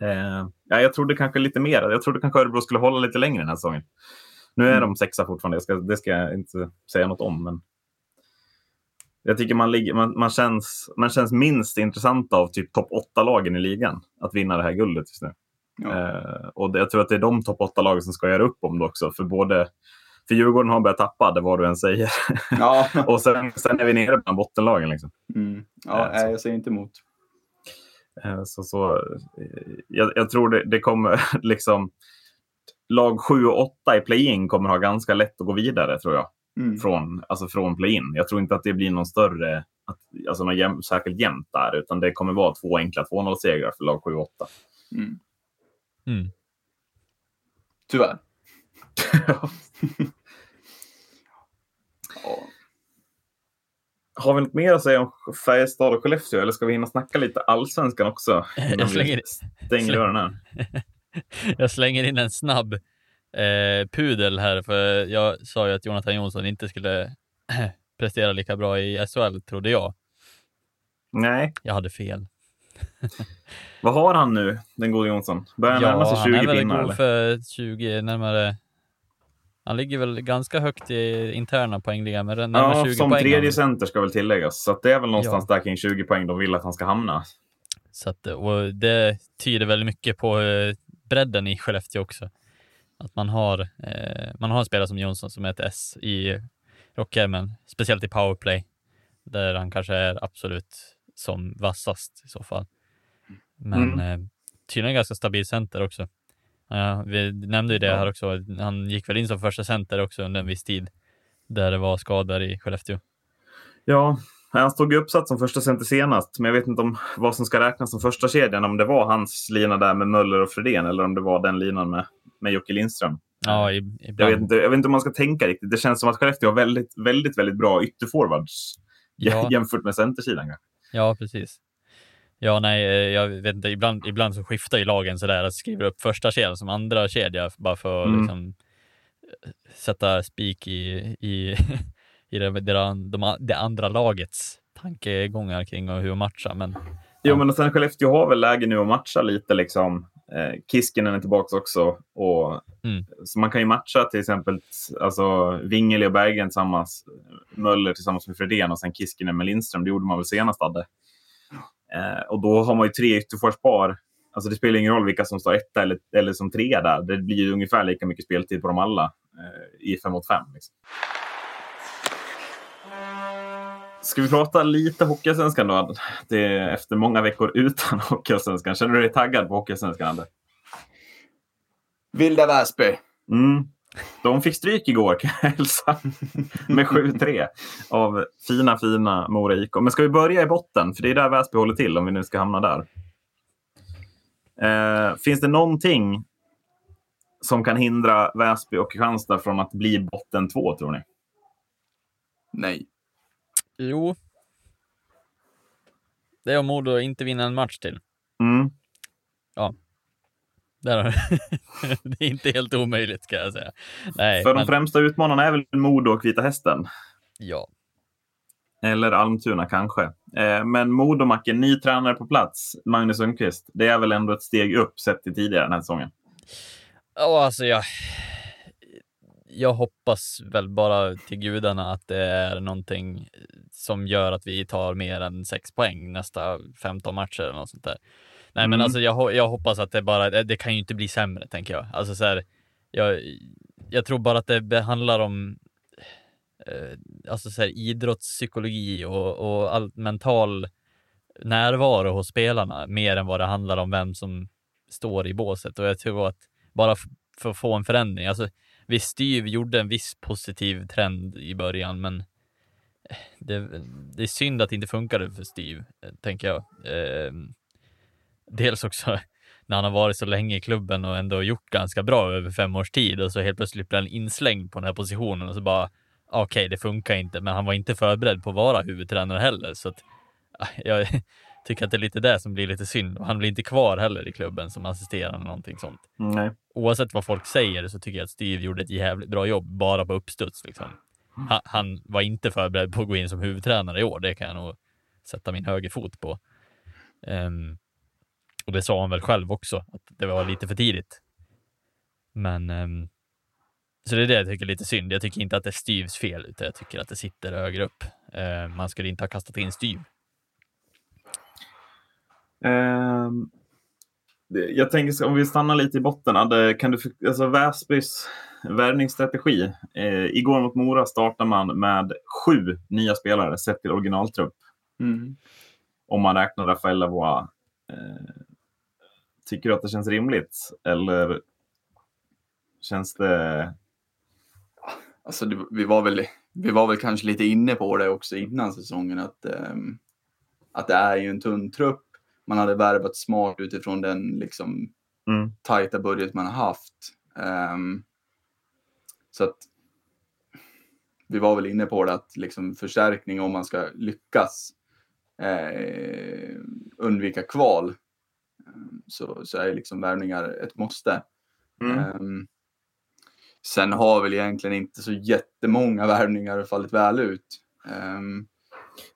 [SPEAKER 1] eh, ja, jag trodde kanske lite mer. Jag trodde kanske Örebro skulle hålla lite längre den här säsongen. Nu är mm. de sexa fortfarande. Ska, det ska jag inte säga något om. Men jag tycker man, ligger, man, man, känns, man känns minst intressant av typ topp åtta lagen i ligan att vinna det här guldet just nu. Ja. Eh, och det, jag tror att det är de topp åtta lagen som ska göra upp om det också. För både för Djurgården har börjat tappa, det vad du än säger. Ja. och sen, sen är vi nere bland bottenlagen. Liksom.
[SPEAKER 2] Mm. Ja, eh, jag säger inte emot.
[SPEAKER 1] Eh, så, så, eh, jag, jag, tror det, det kommer liksom... Lag 7 och 8 i play-in kommer ha ganska lätt att gå vidare, tror jag. Mm. Från, alltså från play-in. Jag tror inte att det blir någon större, att, alltså någon jäm, särskilt jämnt där, utan det kommer vara två enkla 2-0-segrar för lag 7 och 8. Mm.
[SPEAKER 3] Mm.
[SPEAKER 2] Tyvärr.
[SPEAKER 1] ja. Har vi något mer att säga om Färjestad och Skellefteå eller ska vi hinna snacka lite allsvenskan också?
[SPEAKER 3] Jag slänger,
[SPEAKER 1] stänger här.
[SPEAKER 3] jag slänger in en snabb eh, pudel här, för jag sa ju att Jonathan Jonsson inte skulle prestera lika bra i SHL, trodde jag.
[SPEAKER 1] Nej.
[SPEAKER 3] Jag hade fel.
[SPEAKER 1] Vad har han nu, den gode Jonsson? Börjar han ja, närma sig 20 pinnar? Ja, han är väl god
[SPEAKER 3] för 20, närmare han ligger väl ganska högt i interna poängligan, men närmare ja, 20
[SPEAKER 1] som
[SPEAKER 3] poäng.
[SPEAKER 1] Som tredje center ska väl tilläggas, så det är väl någonstans ja. där kring 20 poäng de vill att han ska hamna.
[SPEAKER 3] Så att, och det tyder väldigt mycket på eh, bredden i Skellefteå också. Att man har, eh, man har en spelare som Jonsson som är ett S i rockärmen, speciellt i powerplay, där han kanske är absolut som vassast i så fall. Men mm. eh, tydligen ganska stabil center också. Ja, vi nämnde ju det här också. Han gick väl in som första center också under en viss tid där det var skador i Skellefteå.
[SPEAKER 1] Ja, han stod ju uppsatt som första center senast, men jag vet inte om vad som ska räknas som första kedjan. Om det var hans lina där med Möller och Fredén eller om det var den linan med, med Jocke Lindström.
[SPEAKER 3] Ja,
[SPEAKER 1] jag, vet inte, jag vet inte om man ska tänka riktigt. Det känns som att Skellefteå har väldigt, väldigt, väldigt bra ytterforwards ja. jämfört med centersidan.
[SPEAKER 3] Ja, precis. Ja, nej, eh, jag vet inte. Ibland, ibland så skiftar ju lagen sådär att skriva upp första kedjan som andra kedja bara för att mm. liksom, eh, sätta spik i, i, i det, de, det andra lagets tankegångar kring hur att matcha. Men,
[SPEAKER 1] Jo, men och sen Skellefteå har väl läge nu att matcha lite liksom. Eh, Kiskinen är tillbaka också. Och, mm. Så man kan ju matcha till exempel alltså, Wingeli och Berggren tillsammans, Möller tillsammans med Fredén och sen Kiskinen med Lindström. Det gjorde man väl senast, Adde? Eh, och då har man ju tre ytterforspar. Alltså det spelar ingen roll vilka som står etta eller, eller som trea där. Det blir ungefär lika mycket speltid på dem alla eh, i 5 mot 5. Liksom. Ska vi prata lite Hockeyallsvenskan då? Det är efter många veckor utan Hockeyallsvenskan. Känner du dig taggad på Hockeyallsvenskan?
[SPEAKER 2] Vilda Väsby.
[SPEAKER 1] Mm. De fick stryk igår kan jag hälsa. Med 7-3 av fina, fina Mora IK. Men ska vi börja i botten? För det är där Väsby håller till om vi nu ska hamna där. Eh, finns det någonting som kan hindra Väsby och Kristianstad från att bli botten två, tror ni?
[SPEAKER 2] Nej.
[SPEAKER 3] Jo. Det är om Modo inte vinner en match till.
[SPEAKER 1] Mm.
[SPEAKER 3] Ja. Där det är inte helt omöjligt kan jag säga. Nej,
[SPEAKER 1] För men... de främsta utmanarna är väl Modo och Vita Hästen?
[SPEAKER 3] Ja.
[SPEAKER 1] Eller Almtuna kanske. Eh, men Modomacken, ny tränare på plats, Magnus Sundqvist. Det är väl ändå ett steg upp sett till tidigare den här säsongen?
[SPEAKER 3] Ja, alltså jag, jag hoppas väl bara till gudarna att det är någonting som gör att vi tar mer än sex poäng nästa 15 matcher eller något sånt där. Nej, mm. men alltså jag, jag hoppas att det bara, det kan ju inte bli sämre tänker jag. Alltså så här, jag, jag tror bara att det handlar om eh, alltså så här, idrottspsykologi och, och all mental närvaro hos spelarna mer än vad det handlar om vem som står i båset. Och jag tror att bara för att få en förändring, alltså visst, Styv gjorde en viss positiv trend i början, men det, det är synd att det inte funkade för Styv, tänker jag. Eh, dels också när han har varit så länge i klubben och ändå gjort ganska bra över fem års tid och så helt plötsligt blir han inslängd på den här positionen och så bara okej, okay, det funkar inte, men han var inte förberedd på att vara huvudtränare heller. Så att, jag tycker att det är lite det som blir lite synd. Han blir inte kvar heller i klubben som assisterande eller någonting sånt.
[SPEAKER 1] Nej.
[SPEAKER 3] Oavsett vad folk säger så tycker jag att Steve gjorde ett jävligt bra jobb bara på uppstuds. Liksom. Han, han, var inte förberedd på att gå in som huvudtränare i år. Det kan jag nog sätta min högerfot på. Um, och det sa han väl själv också, att det var lite för tidigt. Men um, så det är det jag tycker är lite synd. Jag tycker inte att det är Styvs fel, utan jag tycker att det sitter högre upp. Uh, man skulle inte ha kastat in Styv.
[SPEAKER 1] Um, jag tänker om vi stannar lite i botten. Hade, kan du, alltså Väsbys värvningsstrategi. Eh, igår mot Mora startar man med sju nya spelare sett till originaltrupp.
[SPEAKER 2] Mm.
[SPEAKER 1] Om man räknar Rafael Lavois. Eh, tycker du att det känns rimligt? Eller känns det...
[SPEAKER 2] Alltså, det, vi, var väl, vi var väl kanske lite inne på det också innan säsongen. Att, um, att det är ju en tunn trupp. Man hade värvat smart utifrån den liksom,
[SPEAKER 1] mm.
[SPEAKER 2] tajta budget man har haft. Um, så att vi var väl inne på det att liksom förstärkning om man ska lyckas eh, undvika kval så, så är liksom värvningar ett måste.
[SPEAKER 1] Mm.
[SPEAKER 2] Um, sen har väl egentligen inte så jättemånga värvningar fallit väl ut. Um,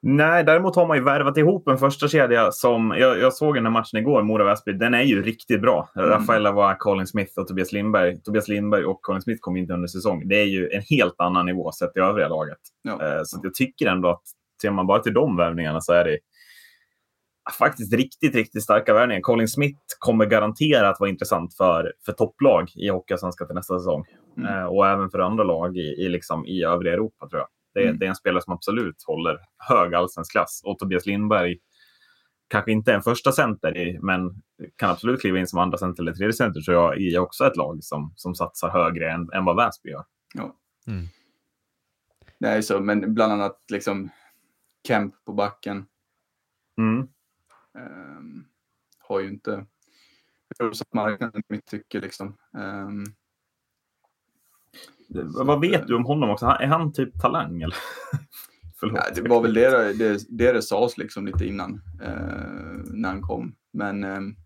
[SPEAKER 1] Nej, däremot har man ju värvat ihop en första kedja som, jag, jag såg den här matchen igår, Mora-Väsby, den är ju riktigt bra. Mm. Rafaela var Colin Smith och Tobias Lindberg. Tobias Lindberg och Colin Smith kom inte under säsong. Det är ju en helt annan nivå sett i övriga laget.
[SPEAKER 2] Ja.
[SPEAKER 1] Eh, så jag tycker ändå att ser man bara till de värvningarna så är det faktiskt riktigt, riktigt starka värvningar. Colin Smith kommer garanterat vara intressant för, för topplag i Hockeyallsvenskan till nästa säsong.
[SPEAKER 2] Mm.
[SPEAKER 1] Eh, och även för andra lag i, i, liksom, i övriga Europa, tror jag. Det,
[SPEAKER 2] Mm.
[SPEAKER 1] det är en spelare som absolut håller hög allsvensk klass. Och Tobias Lindberg kanske inte är en första center, i, men kan absolut kliva in som andra center eller tredje center, tror jag, i också ett lag som, som satsar högre än, än vad Väsby gör.
[SPEAKER 2] Ja.
[SPEAKER 3] Mm.
[SPEAKER 2] Nej, så, men bland annat liksom Kemp på backen.
[SPEAKER 1] Mm.
[SPEAKER 2] Um, har ju inte rosat marknaden i mitt tycke liksom. Um,
[SPEAKER 1] Vad vet du om honom också? Är han typ talang? Eller? Förlåt.
[SPEAKER 2] ja, det var väl det det, det, det sades liksom lite innan uh, när han kom. Men um,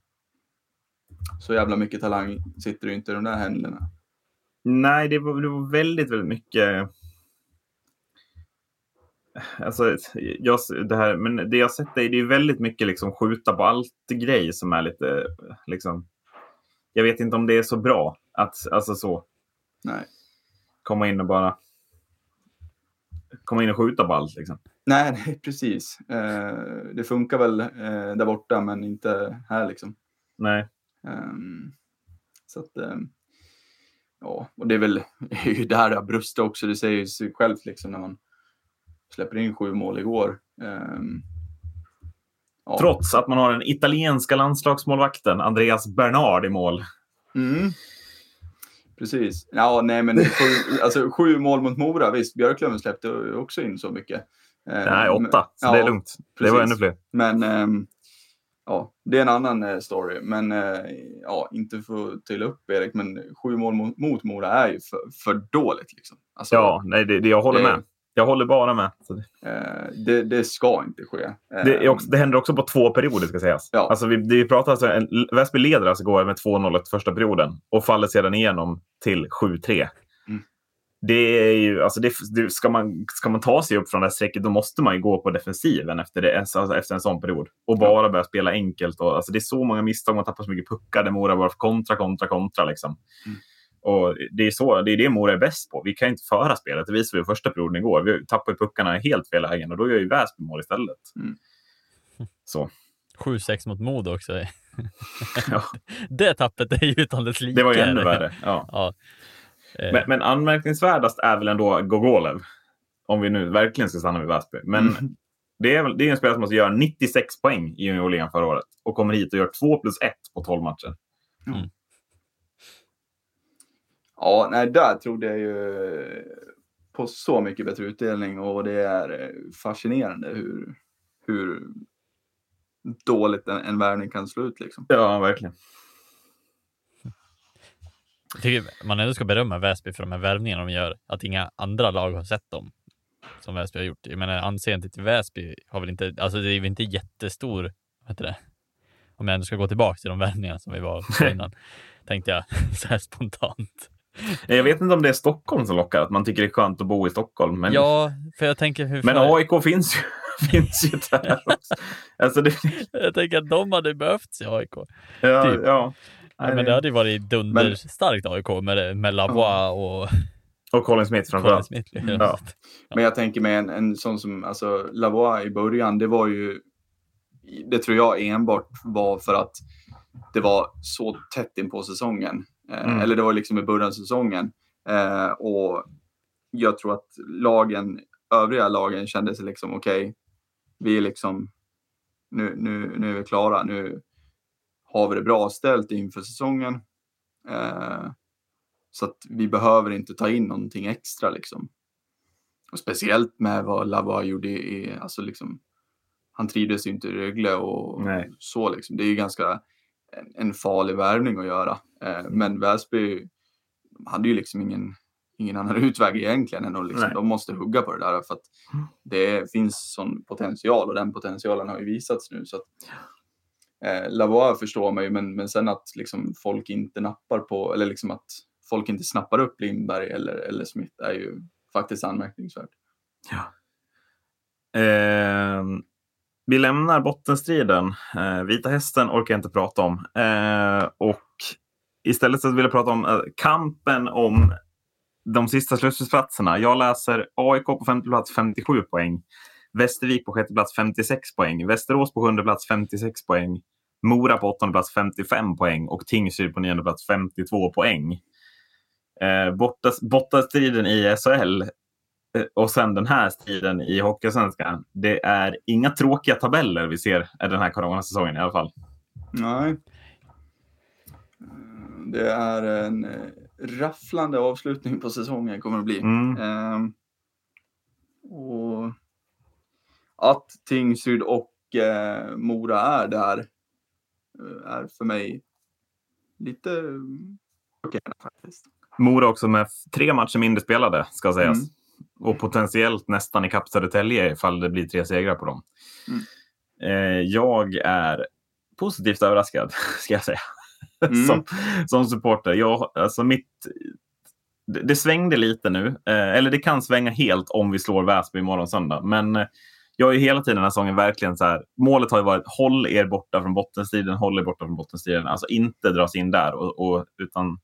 [SPEAKER 2] så jävla mycket talang sitter ju inte i de där händerna.
[SPEAKER 1] Nej, det var, det var väldigt, väldigt mycket. Alltså, jag, det här, men det jag sett är det är väldigt mycket liksom skjuta på allt-grej som är lite liksom. Jag vet inte om det är så bra att alltså så.
[SPEAKER 2] Nej.
[SPEAKER 1] Komma in och bara. Komma in och skjuta på allt liksom.
[SPEAKER 2] Nej, nej precis. Uh, det funkar väl uh, där borta, men inte här liksom.
[SPEAKER 1] Nej.
[SPEAKER 2] Um, så att. Um, ja, och det är väl det är ju där det har brustit också. Det säger sig självt liksom när man släpper in sju mål igår. Um,
[SPEAKER 1] ja. Trots att man har den italienska landslagsmålvakten Andreas Bernard i mål.
[SPEAKER 2] Mm. Precis. Ja, nej, men sju, alltså, sju mål mot Mora. Visst, Björklöven släppte också in så mycket.
[SPEAKER 1] Nej, åtta. Så ja, det är lugnt. Precis. Det var ännu fler.
[SPEAKER 2] Men um, ja, det är en annan uh, story. Men uh, ja, inte för att till upp Erik, men sju mål mot, mot Mora är ju för, för dåligt. Liksom.
[SPEAKER 1] Alltså, ja, nej, det, det, jag håller det, med. Jag håller bara med.
[SPEAKER 2] Uh, det, det, ska inte ske.
[SPEAKER 1] Det, också, det, händer också på två perioder ska sägas.
[SPEAKER 2] Ja.
[SPEAKER 1] Alltså, vi, vi pratar alltså, en, Väsby leder alltså går med 2-0 första perioden och faller sedan igenom till 7-3.
[SPEAKER 2] Mm.
[SPEAKER 1] Det är ju, alltså det, ska, man, ska man ta sig upp från det här strecket då måste man ju gå på defensiven efter, det, alltså efter en sån period. Och bara börja spela enkelt. Och, alltså det är så många misstag, man tappar så mycket puckar. Det Mora bara kontra, kontra, kontra. Liksom.
[SPEAKER 2] Mm.
[SPEAKER 1] Och det är, så, det är det Mora är bäst på. Vi kan inte föra spelet. Det visade vi i första perioden igår. Vi tappar puckarna helt fel lägen och då gör ju Väsby mål istället.
[SPEAKER 2] Mm.
[SPEAKER 1] Så.
[SPEAKER 3] 7-6 mot Modo också.
[SPEAKER 1] ja.
[SPEAKER 3] Det tappet är ju utan dess like.
[SPEAKER 1] Det var ju ännu värre. Ja.
[SPEAKER 3] ja.
[SPEAKER 1] Men, men anmärkningsvärdast är väl ändå Gogolev. Om vi nu verkligen ska stanna vid Väsby. Men
[SPEAKER 2] Mm.
[SPEAKER 1] det, är, det är en spelare som måste göra 96 poäng i juniorligan förra året. Och kommer hit och gör 2 plus 1 på 12 matcher.
[SPEAKER 3] Mm.
[SPEAKER 2] Ja, nej, där trodde jag ju på så mycket bättre utdelning och det är fascinerande hur, hur dåligt en, en värvning kan slå ut. Liksom.
[SPEAKER 1] Ja, verkligen.
[SPEAKER 3] Jag tycker man ändå ska berömma Väsby för de här värvningarna de gör, att inga andra lag har sett dem som Väsby har gjort. Jag menar anseendet till Väsby har väl inte, alltså det är väl inte jättestor, vad heter det? Om jag ändå ska gå tillbaka till de värvningarna som vi var på innan, tänkte jag så här spontant.
[SPEAKER 1] Jag vet inte om det är Stockholm som lockar, att man tycker det är skönt att bo i Stockholm. Men,
[SPEAKER 3] Ja, för jag tänker hur
[SPEAKER 1] men
[SPEAKER 3] fan-
[SPEAKER 1] AIK finns ju, finns ju där också. Alltså det,
[SPEAKER 3] jag tänker att de hade behövts i AIK.
[SPEAKER 1] ja,
[SPEAKER 3] Typ.
[SPEAKER 1] ja.
[SPEAKER 3] Ja, men det hade ju varit dunderstarkt AIK med, med Lavois och
[SPEAKER 1] Och Colin Smith
[SPEAKER 3] Colin
[SPEAKER 1] framförallt.
[SPEAKER 3] Smith.
[SPEAKER 2] Mm.
[SPEAKER 1] Ja.
[SPEAKER 2] Men jag tänker med en, en sån som alltså, Lavois i början, det var ju, det tror jag enbart var för att det var så tätt in på säsongen. Eh,
[SPEAKER 1] Mm.
[SPEAKER 2] Eller det var liksom i början av säsongen. Eh, och jag tror att lagen, övriga lagen kände sig liksom okej, vi är liksom, nu, nu, nu är vi klara, nu har vi det bra ställt inför säsongen. Eh, så att vi behöver inte ta in någonting extra liksom. Och speciellt med vad Lavois gjorde i, alltså liksom, han trivdes ju inte i Rögle och
[SPEAKER 1] Nej.
[SPEAKER 2] så liksom. Det är ju ganska en, farlig värvning att göra. Eh, men Väsby hade ju liksom ingen, ingen annan utväg egentligen än att liksom,
[SPEAKER 1] Nej.
[SPEAKER 2] de måste hugga på det där för att det finns sån potential och den potentialen har ju visats nu. Så att, eh, Lavois förstår man ju, men, men sen att liksom folk inte nappar på, eller liksom att folk inte snappar upp Lindberg eller, eller Smith är ju faktiskt anmärkningsvärt.
[SPEAKER 1] Eh, vi lämnar bottenstriden. Eh, Vita hästen orkar jag inte prata om. Eh, och istället så vill jag prata om eh, kampen om de sista slutspelsplatserna. Jag läser AIK på femte plats 57 poäng. Västervik på sjätte plats 56 poäng. Västerås på sjunde plats 56 poäng. Mora på åttonde plats 55 poäng och Tingsryd på nionde plats 52 poäng. Eh, borta, bortastriden i SHL och sen den här striden i Hockeyallsvenskan. Det är inga tråkiga tabeller vi ser i den här coronasäsongen i alla fall.
[SPEAKER 2] Nej. Eh, Det är en eh, rafflande avslutning på säsongen kommer det bli.
[SPEAKER 1] Mm.
[SPEAKER 2] Ehm, och att Tingsryd och eh, Mora är där eh, är för mig lite chockerande faktiskt.
[SPEAKER 1] Mora också med tre matcher mindre spelade, ska sägas.
[SPEAKER 2] Mm.
[SPEAKER 1] Och potentiellt nästan ikapp Södertälje ifall det blir tre segrar på dem.
[SPEAKER 2] Mm.
[SPEAKER 1] Eh, jag är positivt överraskad, ska jag säga.
[SPEAKER 2] Mm.
[SPEAKER 1] som, som supporter. Jag, alltså mitt, det, det svängde lite nu. Eh, eller det kan svänga helt om vi slår Väsby imorgon söndag. Men eh, jag har ju hela tiden den här säsongen verkligen så här. Målet har ju varit håll er borta från bottenstriden, håll er borta från bottenstriden. Alltså inte dras in där. Och, och, utan,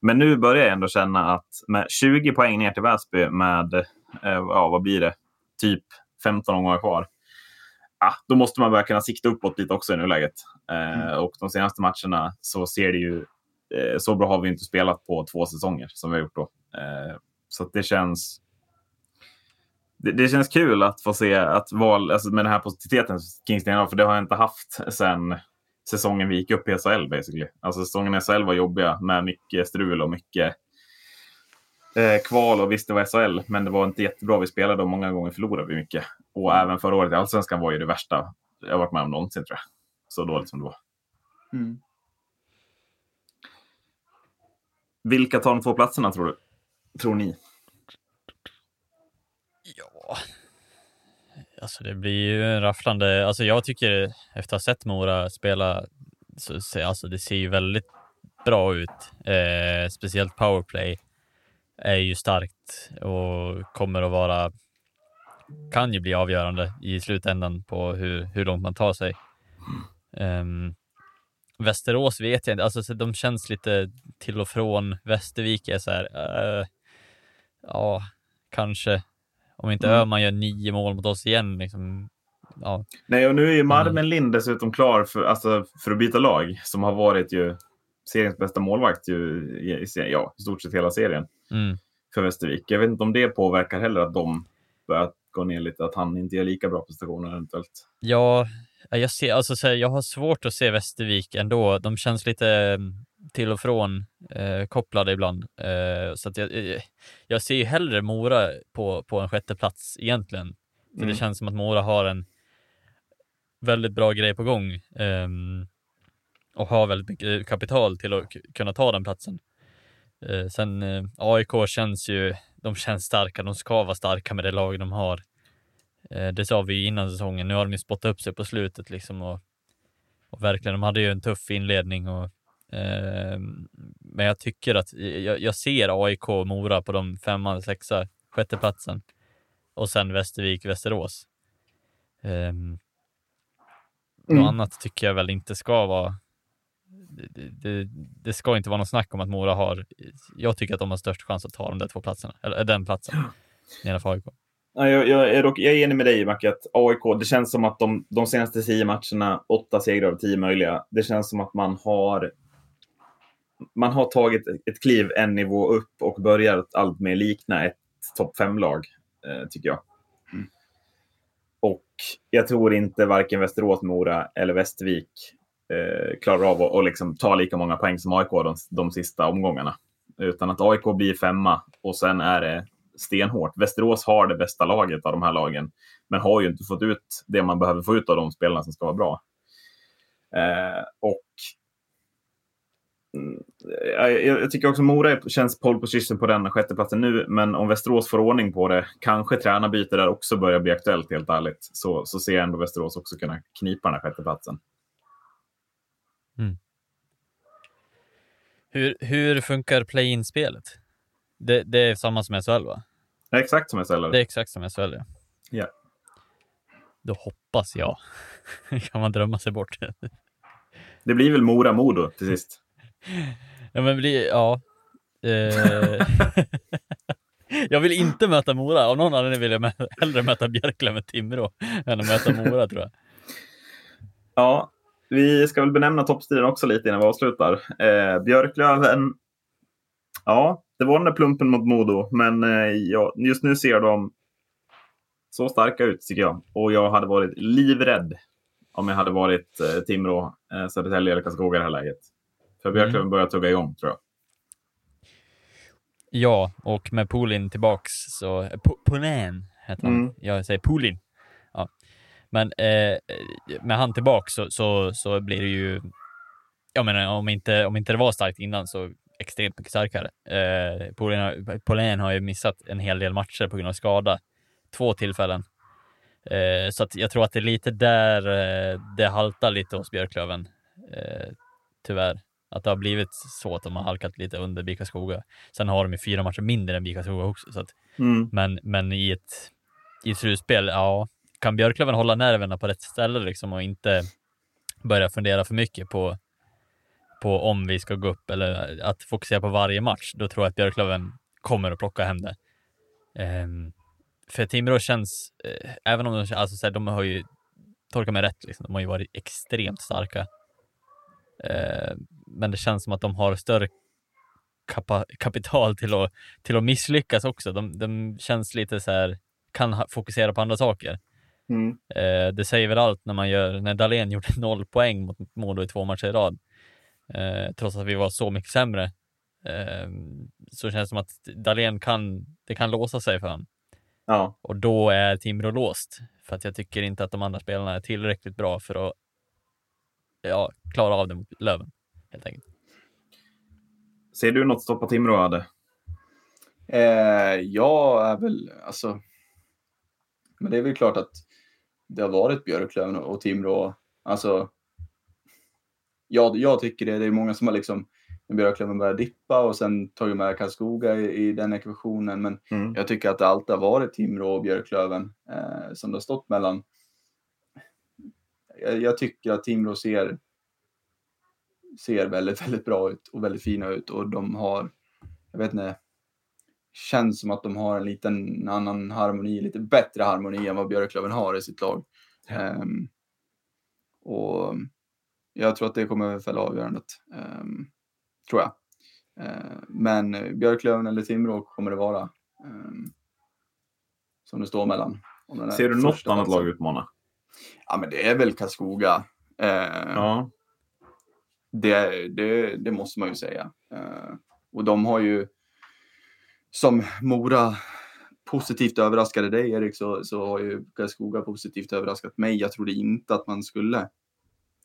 [SPEAKER 1] men nu börjar jag ändå känna att med 20 poäng ner till Väsby med, ja vad blir det, typ 15 omgångar kvar. Ah, då måste man börja kunna sikta uppåt lite också i nuläget. Eh, och de senaste matcherna så ser det ju eh, så bra har vi inte spelat på två säsonger som vi har gjort då. Eh, så det känns. Det, det känns kul att få se att val, alltså med den här positiviteten Kingston har, för det har jag inte haft sedan säsongen vi gick upp i SHL basically. Alltså säsongen i SHL var jobbiga med mycket strul och mycket eh, kval och visst det var SHL, men det var inte jättebra. Vi spelade och många gånger förlorade vi mycket. Och även förra året i Allsvenskan var ju det värsta jag varit med om någonsin tror jag. Så dåligt som det var.
[SPEAKER 2] Mm.
[SPEAKER 1] Vilka tar de två platserna tror du? Tror ni?
[SPEAKER 3] Ja, alltså det blir ju en rafflande, alltså jag tycker efter att ha sett Mora spela, så, alltså det ser ju väldigt bra ut. Eh, speciellt powerplay är ju starkt och kommer att vara, kan ju bli avgörande i slutändan på hur, hur långt man tar sig. Ehm, Västerås vet jag inte, alltså så de känns lite till och från. Västervik är så här, eh, ja, kanske. Om inte
[SPEAKER 1] Mm.
[SPEAKER 3] Öhman gör nio mål mot oss igen, liksom, ja,
[SPEAKER 1] Nej, och nu är ju Marmen Lind dessutom klar för, alltså, för att byta lag. Som har varit ju seriens bästa målvakt ju, i, ja, i stort sett hela serien
[SPEAKER 3] mm,
[SPEAKER 1] för Västervik. Jag vet inte om det påverkar heller att de börjat gå ner lite. Att han inte gör lika bra prestationer eventuellt.
[SPEAKER 3] Ja, jag, ser, alltså, så här, jag har svårt att se Västervik ändå. De känns lite mm, till och från eh, kopplade ibland. Eh, så att jag, eh, jag ser ju hellre Mora på, på en sjätte plats egentligen. För
[SPEAKER 1] Mm.
[SPEAKER 3] Det känns som att Mora har en väldigt bra grej på gång ehm, och har väldigt mycket kapital till att kunna ta den platsen. Eh, sen eh, AIK känns ju, de känns starka, de ska vara starka med det lag de har. Eh, det sa vi ju innan säsongen, nu har de ju spottat upp sig på slutet liksom och, och verkligen, de hade ju en tuff inledning och eh, men jag tycker att jag, jag ser AIK och Mora på de femma, sexa, sjätte platsen och sen Västervik, Västerås. Um, något
[SPEAKER 1] Mm.
[SPEAKER 3] annat tycker jag väl inte ska vara det, det, ska inte vara något snack om att Mora har, jag tycker att de har störst chans att ta de där två platserna, eller den platsen, nedanför AIK.
[SPEAKER 1] Ja, jag, jag, är dock, jag är enig med dig, Macke, att AIK, det känns som att de, de senaste tio matcherna, åtta segrar av tio möjliga, det känns som att man har man har tagit ett kliv en nivå upp och börjar allt mer likna ett topp fem-lag, eh, tycker jag.
[SPEAKER 2] Mm.
[SPEAKER 1] Och jag tror inte varken Västerås, Mora eller Västervik eh, klarar av att, liksom ta lika många poäng som AIK de, de sista omgångarna. Utan att AIK blir femma och sen är det stenhårt. Västerås har det bästa laget av de här lagen, men har ju inte fått ut det man behöver få ut av de spelarna som ska vara bra. Eh, och mm, jag, jag tycker också Mora känns pole position på den sjätteplatsen nu, men om Västerås får ordning på det, kanske tränarbyte där också börjar bli aktuellt helt ärligt, så, så ser jag ändå Västerås också kunna knipa den här sjätteplatsen.
[SPEAKER 3] Hur, hur funkar play-in-spelet? Det, det är samma som SHL va?
[SPEAKER 1] Det är exakt som ställer
[SPEAKER 3] Det är exakt som SHL ja.
[SPEAKER 1] Ja.
[SPEAKER 3] Då hoppas jag. kan man drömma sig bort.
[SPEAKER 1] Det blir väl Mora-Modo till sist.
[SPEAKER 3] ja men blir, ja. Eh, jag vill inte möta Mora. Av någon anledning vill jag mä- hellre möta Björklöven med Timrå än att möta Mora tror jag.
[SPEAKER 1] Ja, vi ska väl benämna toppstriden också lite innan vi avslutar. Eh, Björklöven. Ja, det var den där plumpen mot Modo, men eh, ja, just nu ser de så starka ut tycker jag. Och jag hade varit livrädd om jag hade varit eh, Timrå, eh, Södertälje eller Karlskoga i det här läget. För Björklöven börjar tugga igång tror jag.
[SPEAKER 3] Ja, och med Polin tillbaks så... Polin heter han.
[SPEAKER 1] Mm.
[SPEAKER 3] Jag säger Polin. Men eh, med han tillbaks så, så, så blir det ju... Jag menar, om inte, om inte det var starkt innan så extremt mycket starkare. Eh, Polin, har, ju missat en hel del matcher på grund av skada. Två tillfällen. Eh, så jag tror att det är lite där eh, det haltar lite hos Björklöven. Eh, tyvärr. Att det har blivit så att de har halkat lite under BIK Skoga. Sen har de ju fyra matcher mindre än BIK Skoga också. Så att,
[SPEAKER 1] Mm.
[SPEAKER 3] men, men i ett, i ett slutspel, ja, kan Björklöven hålla nerverna på rätt ställe liksom och inte börja fundera för mycket på, på om vi ska gå upp eller att fokusera på varje match, då tror jag att Björklöven kommer att plocka hem det. Um, för Timrå känns, eh, även om de, alltså, så här, de har ju, tolka mig rätt, liksom, de har ju varit extremt starka. Eh, men det känns som att de har större kapa, kapital till att, till att misslyckas också. De, de känns lite så här, kan ha, fokusera på andra saker.
[SPEAKER 1] Mm.
[SPEAKER 3] Eh, det säger väl allt när man gör, när Dahlén gjorde noll poäng mot Modo i två matcher i rad. Eh, trots att vi var så mycket sämre. Eh, så känns det som att Dahlén kan, det kan låsa sig för honom.
[SPEAKER 1] Ja,
[SPEAKER 3] Och då är Timrå låst. För att jag tycker inte att de andra spelarna är tillräckligt bra för att ja, klara av det mot Löven. Helt enkelt.
[SPEAKER 1] ser du något stoppa Timrå, Adde?
[SPEAKER 2] Eh, jag är väl, alltså. Men det är väl klart att det har varit Björklöven och Timrå. Alltså. Ja, jag tycker det. Det är många som har liksom när Björklöven börjar dippa och sen tagit med Karlskoga i, i den ekvationen. Men
[SPEAKER 1] Mm.
[SPEAKER 2] jag tycker att det alltid har varit Timrå och Björklöven eh, som det har stått mellan. Jag, jag tycker att Timrå ser ser väldigt, väldigt bra ut och väldigt fina ut och de har, jag vet inte, känns som att de har en liten annan harmoni, lite bättre harmoni än vad Björklöven har i sitt lag. Ehm, och jag tror att det kommer fälla avgörandet, ehm, tror jag. Ehm, men Björklöven eller Timrå kommer det vara. ehm, som det står mellan.
[SPEAKER 1] Ser du något annat lag utmana?
[SPEAKER 2] Ja, men det är väl Karlskoga. Ehm,
[SPEAKER 1] Ja.
[SPEAKER 2] det, det, det måste man ju säga. Eh, och de har ju, som Mora positivt överraskade dig Erik, så, så har ju Karlskoga positivt överraskat mig. Jag trodde inte att man skulle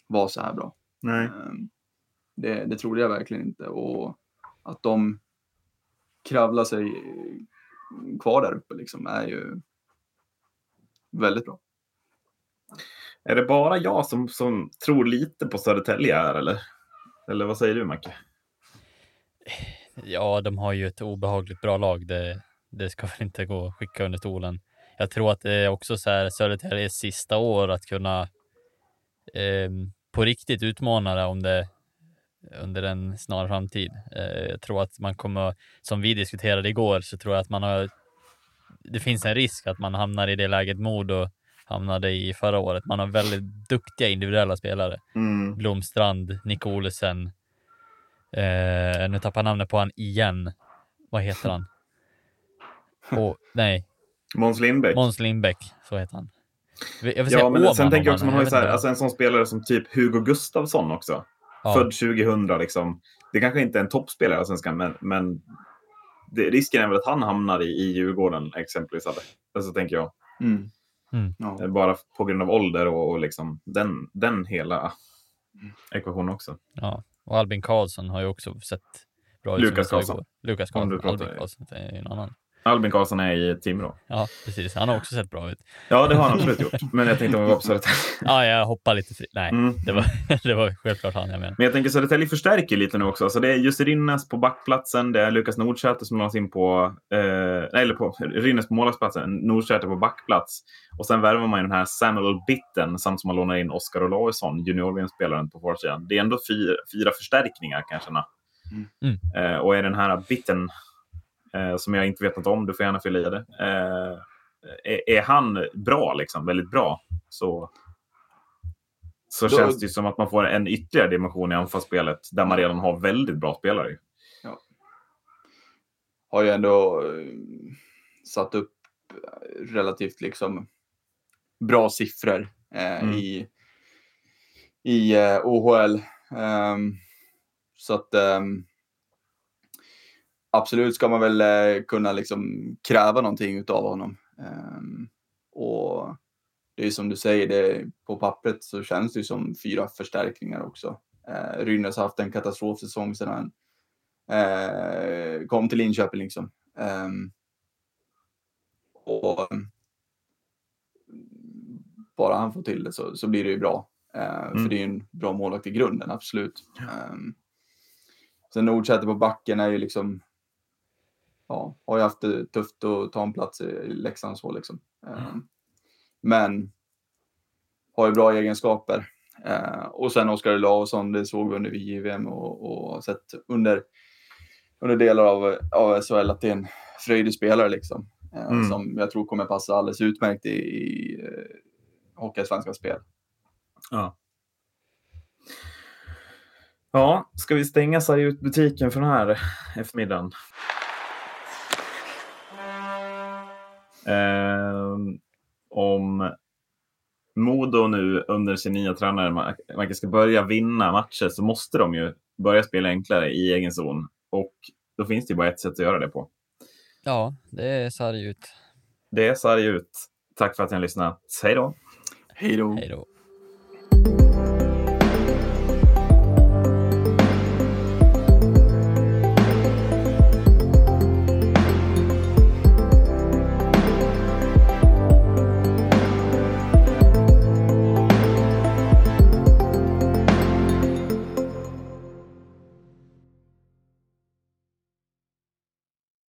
[SPEAKER 2] vara så här bra.
[SPEAKER 1] Nej.
[SPEAKER 2] Eh, det, det trodde jag verkligen inte. Och att de kravla sig kvar där uppe liksom är ju väldigt bra.
[SPEAKER 1] Är det bara jag som, som tror lite på Södertälje här eller? Eller vad säger du Macke?
[SPEAKER 3] Ja, de har ju ett obehagligt bra lag. Det, det ska väl inte gå att skicka under stolen. Jag tror att det är också så här Södertäljes sista år att kunna eh, på riktigt utmana det om det under en snar framtid. Eh, jag tror att man kommer, som vi diskuterade igår, så tror jag att man har. Det finns en risk att man hamnar i det läget Modo hamnade i förra året. Man har väldigt duktiga individuella spelare.
[SPEAKER 1] Mm.
[SPEAKER 3] Blomstrand, Nick Olsen. Eh, nu tappar jag namnet på han igen. Vad heter han? Oh, nej,
[SPEAKER 1] Måns Lindbäck.
[SPEAKER 3] Måns Lindbäck, så heter han. Jag vill
[SPEAKER 1] ja, men
[SPEAKER 3] Åman
[SPEAKER 1] sen tänker jag också, man har så här, alltså en sån spelare som typ Hugo Gustafsson också.
[SPEAKER 3] Ja.
[SPEAKER 1] Född 2000 liksom. Det kanske inte är en toppspelare i Allsvenskan, men, men det, risken är väl att han hamnar i, i Djurgården exempelvis. Eller? Alltså tänker jag.
[SPEAKER 2] Mm.
[SPEAKER 3] Mm.
[SPEAKER 2] Ja.
[SPEAKER 1] Eh, Bara på grund av ålder och, och liksom den, den hela ekvationen också.
[SPEAKER 3] Ja, och Albin Karlsson har ju också sett bra ut.
[SPEAKER 1] Lukas Karlsson.
[SPEAKER 3] Lukas Karlsson. Albin Karlsson det är ju en annan.
[SPEAKER 1] Albin Karlsson är i Timrå.
[SPEAKER 3] Ja, precis. Han har också sett bra ut.
[SPEAKER 1] Ja, det har han absolut gjort. Men jag tänkte om vi var på Södertälje.
[SPEAKER 3] Ja, jag hoppar lite fri. Nej,
[SPEAKER 1] Mm.
[SPEAKER 3] det, var, det var självklart han jag menade.
[SPEAKER 1] Men jag tänker Södertälje förstärker lite nu också. Alltså det är Jussi Rinnes på backplatsen, det är Lukas Nordsäter som lades in på, eh, nej, eller på Rinnes på målvaktsplatsen, Nordsäter på backplats. Och sen värvar man ju den här Samuel Bitten samt som man lånar in Oskar Olausson, junior-VM-spelaren på forwardsidan. Det är ändå fyra, fyra förstärkningar kanske. na.
[SPEAKER 3] Mm.
[SPEAKER 1] Eh, och är den här Bitten, som jag inte vet något om, du får gärna fylla i det. Eh, är, han bra, liksom, väldigt bra, så så
[SPEAKER 2] Då-
[SPEAKER 1] känns det som att man får en ytterligare dimension i anfallsspelet där man redan har väldigt bra spelare.
[SPEAKER 2] har ju ändå eh, satt upp eh, relativt liksom bra siffror eh,
[SPEAKER 1] Mm.
[SPEAKER 2] i, i eh, OHL. Ehm, så att ehm, absolut ska man väl eh, kunna liksom kräva någonting utav honom. Ehm, och det är som du säger, det, på pappret så känns det som fyra förstärkningar också. Eh, Rynnes har haft en katastrofsäsong sedan han eh, kom till Linköping liksom. Ehm, och bara han får till det så, så blir det ju bra. Eh,
[SPEAKER 1] Mm.
[SPEAKER 2] För det är ju en bra målvakt i grunden, absolut. Um, sen Nordsäter på backen är ju liksom, ja, har ju haft det tufft att ta en plats i Leksand så liksom. Ehm, Men har ju bra egenskaper. Eh, och sen Oskar Olausson, det såg vi under JVM och, och sett under, under delar av, av SHL att det är en fröjdig spelare liksom. Eh,
[SPEAKER 1] Mm.
[SPEAKER 2] Som jag tror kommer passa alldeles utmärkt i, i eh, Hockeyallsvenska spel.
[SPEAKER 1] Ja. Ja, ska vi stänga ut butiken för den här eftermiddagen? Om Modo nu under sin nya tränare man man ska börja vinna matcher så måste de ju börja spela enklare i egen zon. Och då finns det ju bara ett sätt att göra det på.
[SPEAKER 3] Ja, det ser ju ut.
[SPEAKER 1] Det är sarg ut. Tack för att ni har lyssnat.
[SPEAKER 2] Hej då!
[SPEAKER 3] Hej då.